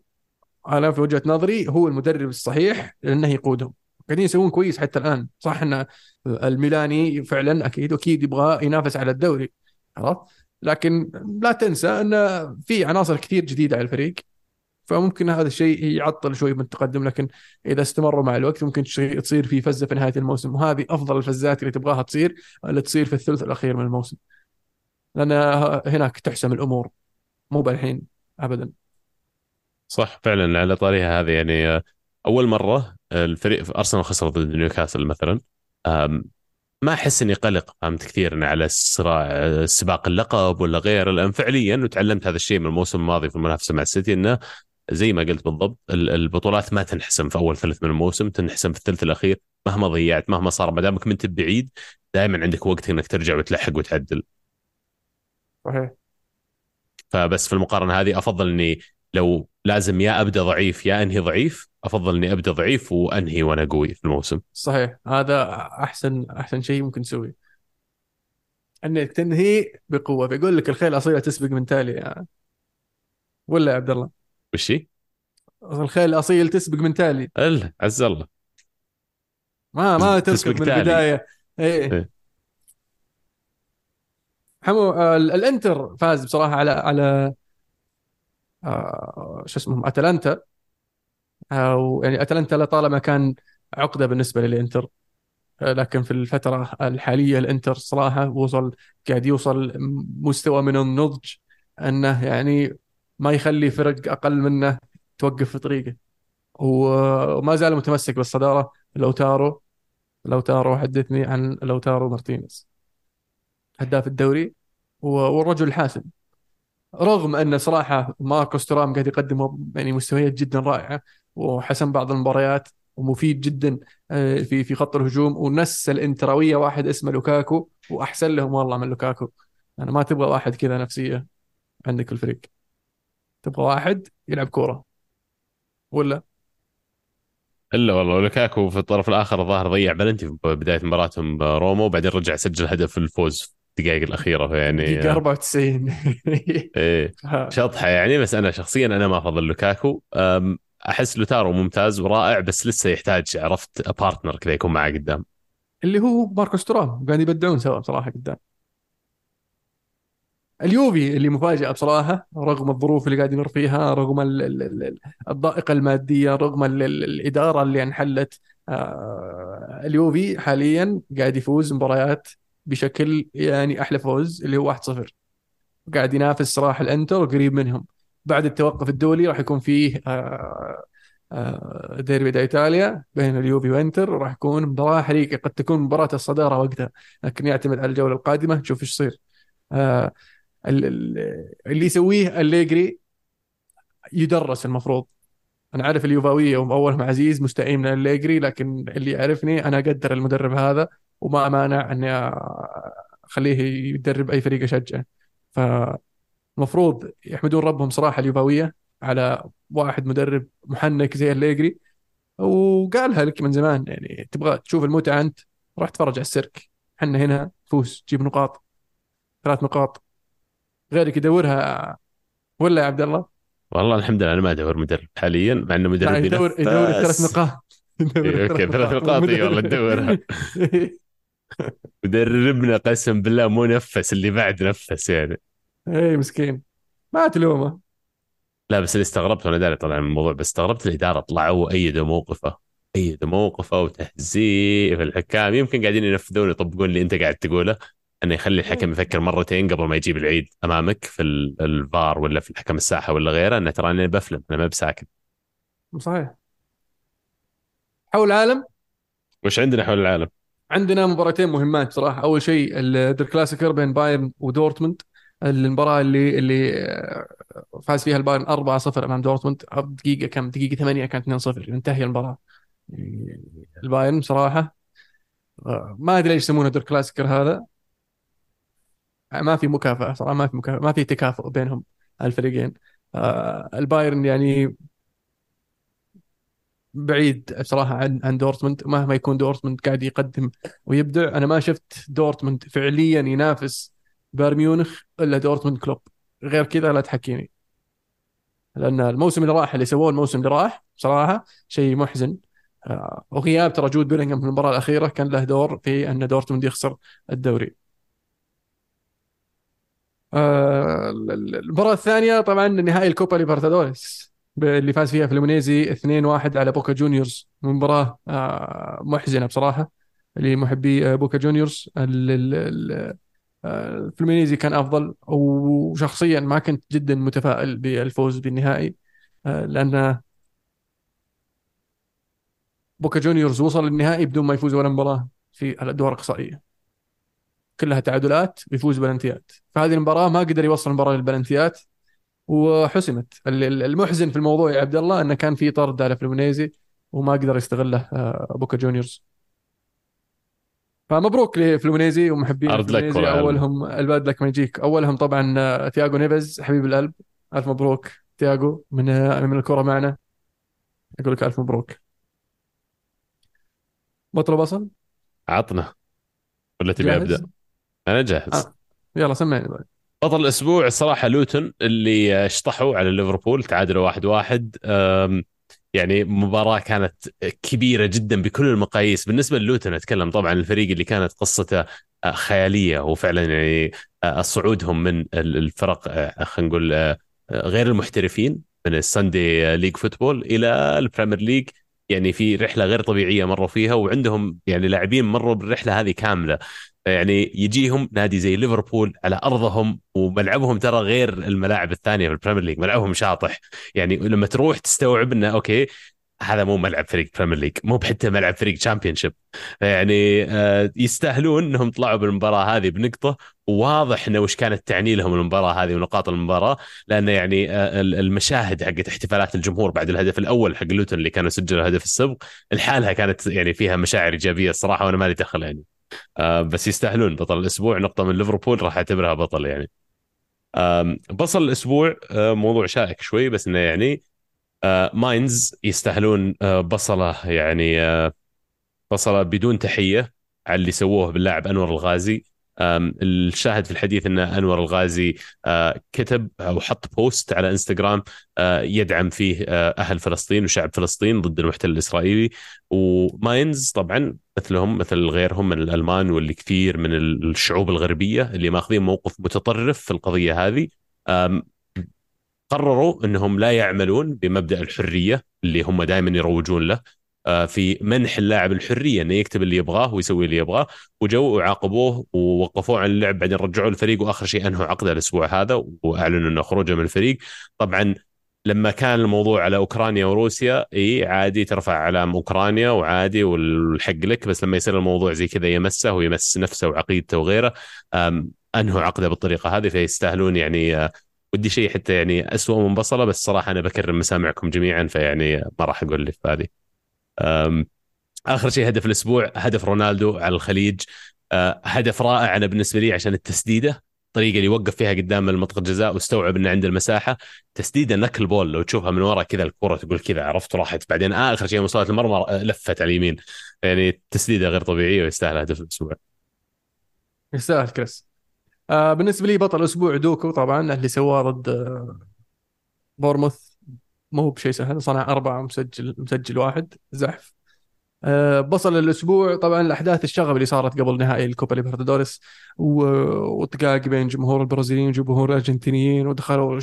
أنا في وجهة نظري هو المدرب الصحيح لأنه يقودهم. قاعدين يسوون كويس حتى الآن. صح إن الميلاني فعلا أكيد أكيد يبغى ينافس على الدوري عرفت؟ لكن لا تنسى إن في عناصر كثير جديدة على الفريق. فممكن هذا الشيء يعطل شوي من التقدم لكن إذا استمروا مع الوقت ممكن تصير في فزة في نهاية الموسم وهذه أفضل الفزات اللي تبغاها تصير اللي تصير في الثلث الأخير من الموسم. لأن هناك تحسم الأمور مو بالحين ابدا. صح فعلا على طاريها هذه يعني أول مرة الفريق في أرسنال خسر ضد نيوكاسل مثلا ما أحس إني قلق فهمت كثير على الصراع سباق اللقب ولا غيره لأن فعليا وتعلمت هذا الشيء من الموسم الماضي في المنافسة مع السيتي إنه زي ما قلت بالضبط البطولات ما تنحسم في أول ثلث من الموسم تنحسم في الثلث الأخير مهما ضيعت مهما صار ما دامك منت بعيد دائما عندك وقت إنك ترجع وتلحق وتعدل. صحيح. فبس في المقارنة هذه أفضل إني لو لازم يا أبدأ ضعيف يا أنهي ضعيف أفضل إني أبدأ ضعيف وأنهي وأنا قوي في الموسم. صحيح. هذا أحسن أحسن شيء ممكن تسويه. إنك تنهي بقوة. بيقول لك الخيل اصيله تسبق من تالي. يعني. ولا يا عبد الله؟ وش هي؟ الخيل الأصيل تسبق من تالي. إلا عز الله. ما ما تركب من البداية. إيه, إيه. حمو الإنتر فاز بصراحة على على آه شو اسمهم؟ أتلانتا. أو يعني أتلانتا لطالما كان عقدة بالنسبة للإنتر. لكن في الفترة الحالية الإنتر صراحة وصل قاعد يوصل مستوى من النضج أنه يعني ما يخلي فرق أقل منه توقف في طريقه. وما زال متمسك بالصدارة. لوتارو لوتارو حدثني عن لوتارو مارتينيز. هداف الدوري والرجل الحاسم. رغم أن صراحة ماركوس تورام قاعد يقدم يعني مستويات جدا رائعة وحسم بعض المباريات ومفيد جدا آه، في في خط الهجوم ونسوا الانتراويه واحد اسمه لوكاكو وأحسن لهم والله من لوكاكو. أنا ما تبغى واحد كذا نفسيه عندك الفريق. تبغى واحد يلعب كورة. ولا؟ إلا والله لوكاكو في الطرف الآخر الظاهر ضيع بلنتي في بداية مباراتهم روما وبعدين رجع سجل هدف الفوز في الدقائق الأخيرة فيعني دقيقة 94 إيه. شطحة يعني بس أنا شخصيا أنا ما أفضل لوكاكو. أحس لوتارو ممتاز ورائع بس لسه يحتاج عرفت partner كذا يكون معاه قدام. اللي هو ماركوس تورام قاعد يبدعون سوا بصراحة قدام. اليوفي اللي مفاجأة بصراحة رغم الظروف اللي قاعد يمر فيها رغم الضائقة المادية رغم الإدارة اللي انحلت آه، اليوفي حاليا قاعد يفوز مباريات بشكل يعني أحلى فوز اللي هو 1-0 قاعد ينافس صراحة الأنتر قريب منهم. بعد التوقف الدولي راح يكون فيه آه، آه، ديربي دا ايطاليا بين اليوفي وإنتر راح يكون مباراة حريقة قد تكون مباراة الصدارة وقتها لكن يعتمد على الجولة القادمة. نشوف إيش يصير. اللي يسويه الليجري يدرس المفروض. أنا عارف اليوفاوية واولهم عزيز مستائين من الليجري لكن اللي يعرفني أنا أقدر المدرب هذا وما مانع إني أخليه يدرب أي فريق أشجعه. فالمفروض يحمدون ربهم صراحة اليوفاوية على واحد مدرب محنك زي الليجري وقالها لك من زمان يعني تبغى تشوف المتعة أنت روح تفرج على السيرك. إحنا هنا فوز جيب نقاط ثلاث نقاط. غيرك يدورها ولا يا عبد الله؟ والله الحمد لله أنا ما أدور مدرب حاليا مع إنه مدرب يدور يدور الثلاث نقاط. okay ثلاث نقاط إي والله تدورها مدربنا قسم بالله مو نفس اللي بعد نفس يعني. اي مسكين. ما تلومه. لا بس اللي استغربت وأنا داري طلع من الموضوع بس استغربت الإدارة طلعوا وأيدوا موقفه. أيدوا موقفه وتهزيء الحكام. يمكن قاعدين ينفذون يطبقون اللي أنت قاعد تقوله. إنه يخلي الحكم يفكر مرتين قبل ما يجيب العيد أمامك في الفار ولا في الحكم الساحة ولا غيره إنه ترى أنا بتكلم أنا ماني بساكت صحيح. حول العالم؟ وش عندنا حول العالم؟ عندنا مباراتين مهمات صراحة. أول شيء ال Der Klassiker بين بايرن ودورتموند. المباراة اللي اللي آه، فاز فيها البايرن 4-0 أمام دورتموند. دقيقة كم؟ دقيقة 8 كانت 2-0 انتهي المباراة. يعني البايرن صراحة آه، ما أدري ليش يسمونه Der Klassiker هذا. ما في مكافأة صراحة ما في مكافأة ما في تكافؤ بينهم الفريقين آه البايرن يعني بعيد بصراحة عن عن دورتموند. مهما يكون دورتموند قاعد يقدم ويبدع أنا ما شفت دورتموند فعليا ينافس بايرن ميونخ إلا دورتموند كلوب. غير كذا لا تحكيني. لأن الموسم اللي راح اللي سووه الموسم اللي راح بصراحه شيء محزن. آه وغياب ترى جود بيلينغهام في المباراة الأخيرة كان له دور في أن دورتموند يخسر الدوري. آه المباراة الثانية طبعا نهائي الكوبا ليبرتادوريس اللي فاز فيها فلومينيزي 2-1 على بوكا جونيورز. مباراة آه محزنة بصراحة لمحبي آه بوكا جونيورز. الفلومينيزي آه، كان أفضل وشخصيا ما كنت جدا متفائل بالفوز بالنهائي لأن بوكا جونيورز وصل للنهائي بدون ما يفوز ولا مباراة في الأدوار الأقصائية. كلها تعادلات ويفوز بلنتيات. فهذه المباراة ما قدر يوصل المباراة للبلنتيات وحسمت. المحزن في الموضوع يا عبد الله إنه كان في طرد على فلومينيزي وما قدر يستغله آه، بوكا جونيورز. فمبروك لفلومينيزي ومحبين فلومينيزي. أولهم ال bad luck ما يجيك أولهم طبعا آه، ثياغو نيفز حبيب القلب. ألف مبروك ثياغو من آه، من الكره معنا. أقول لك ألف مبروك. بطل بصل؟ عطنا. ولا تبي أبدأ؟ أنا جاهز. آه. يلا سمعني بعد بطل الأسبوع الصراحه لوتون اللي شطحوا على ليفربول تعادلوا واحد واحد. يعني مباراة كانت كبيرة جدا بكل المقاييس. بالنسبة للوتون أتكلم طبعا الفريق اللي كانت قصته آه، خيالية وفعلا يعني آه، صعودهم من الفرق آه، خلينا نقول غير المحترفين من ال Sunday league football إلى ال Premier League. يعني في رحلة غير طبيعية مروا فيها وعندهم يعني لاعبين مروا بالرحلة هذه كاملة. يعني يجيهم نادي زي ليفربول على أرضهم وملعبهم ترى غير الملاعب الثانية في ال Premier League ملعبهم شاطح. يعني لما تروح تستوعب إنه okay هذا مو ملعب فريق Premier League مو بحتى ملعب فريق Championship يعني آه، يستاهلون إنهم طلعوا بالمباراة هذه بنقطة. وواضح إنه وش كانت تعني لهم المباراة هذه ونقاط المباراة لأنه يعني آه، المشاهد حقت احتفالات الجمهور بعد الهدف الأول حق لوتون اللي كانوا سجلوا هدف السبق لحالها كانت يعني فيها مشاعر إيجابية الصراحة وأنا مالي دخل يعني. بس يستاهلون بطل الأسبوع. نقطة من ليفربول راح أعتبرها بطل يعني. بصل الأسبوع موضوع شائك شوي بس إنه يعني ماينز يستاهلون بصلة يعني بصلة بدون تحية على اللي سووه باللاعب أنور الغازي. الشاهد في الحديث إن أنور الغازي كتب أو حط post على إنستغرام يدعم فيه أهل فلسطين وشعب فلسطين ضد المحتل الإسرائيلي. وماينز طبعا مثلهم مثل غيرهم من الألمان واللي كثير من الشعوب الغربية اللي ماخذين موقف متطرف في القضية هذه قرروا إنهم لا يعملون بمبدأ الحرية اللي هم دائما يروجون له. في منح اللاعب الحرية إنه يكتب اللي يبغاه ويسوي اللي يبغاه وجو وعاقبوه ووقفوه عن اللعب بعدين رجعوه الفريق وآخر شيء أنهوا عقده الأسبوع هذا وأعلنوا إنه خروجه من الفريق. طبعا لما كان الموضوع على أوكرانيا وروسيا إي عادي ترفع علام أوكرانيا وعادي والحق لك بس لما يصير الموضوع زي كذا يمسه ويمس نفسه وعقيدته وغيره أنهوا عقده بالطريقة هذه فيستاهلون يعني آه، ودي شيء حتى يعني اسوء من بصله بس صراحة أنا بكرم مسامعكم جميعا فيعني ما راح أقول في هذه. آخر شيء هدف الأسبوع هدف رونالدو على الخليج. أه، هدف رائع أنا بالنسبة لي عشان التسديدة الطريقة اللي وقف فيها قدام المنطقة الجزاء واستوعب إنه عنده المساحة. تسديدة نكل بول لو تشوفها من ورا كذا الكرة تقول كذا عرفت راحت. بعدين آخر شيء وصلت المرمى أه، لفت على اليمين. يعني تسديده غير طبيعية ويستاهل هدف الأسبوع. يستاهل كريس. آه بالنسبة لي بطل الأسبوع دوكو طبعا اللي سواه ضد آه، بورنموث. مو هو بشيء سهل صنع أربعة مسجل مسجل واحد زحف. أه بصلة الأسبوع طبعا الأحداث الشغب اللي صارت قبل نهائي الكوبا ليبرتادوريس وطقاق بين جمهور البرازيليين وجمهور الأرجنتينيين ودخلوا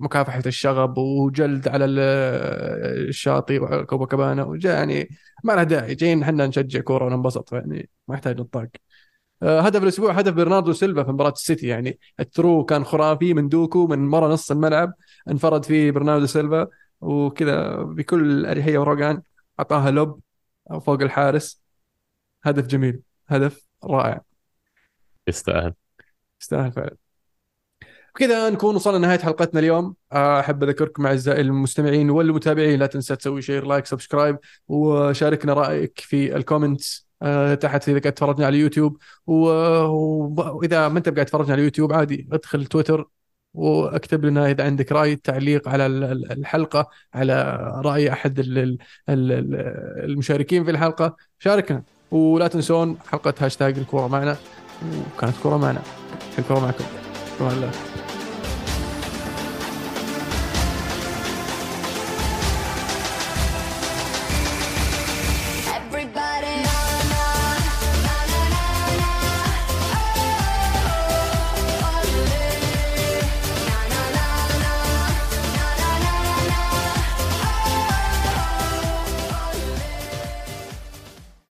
مكافحة الشغب وجلد على الشاطئ كوباكابانا يعني ما له داعي جايين إحنا نشجع كورة وننبسط يعني ما يحتاج طقاق. آه، هدف الأسبوع هدف برناردو سيلفا في مباراة السيتي يعني ال through كان خرافي من دوكو من مرة نص الملعب انفرد فيه برناردو سيلفا. وكذا بكل أريحية وروقان أعطاها lob فوق الحارس. هدف جميل هدف رائع. يستاهل. يستاهل فعلا. بكذا نكون وصلنا لنهاية حلقتنا اليوم. أحب أذكركم أعزائي المستمعين والمتابعين لا تنسى تسوي share like subscribe وشاركنا رأيك في ال comments آه، تحت إذا قاعد تفرجنا على اليوتيوب. وإذا ما أنت قاعد تفرجنا على اليوتيوب عادي ادخل تويتر واكتب لنا إذا عندك رأي تعليق على الحلقة على رأي أحد المشاركين في الحلقة. شاركنا. ولا تنسون حلقة هاشتاج الكورة معنا. وكانت كورة معنا. الكوره معكم. شكرا لله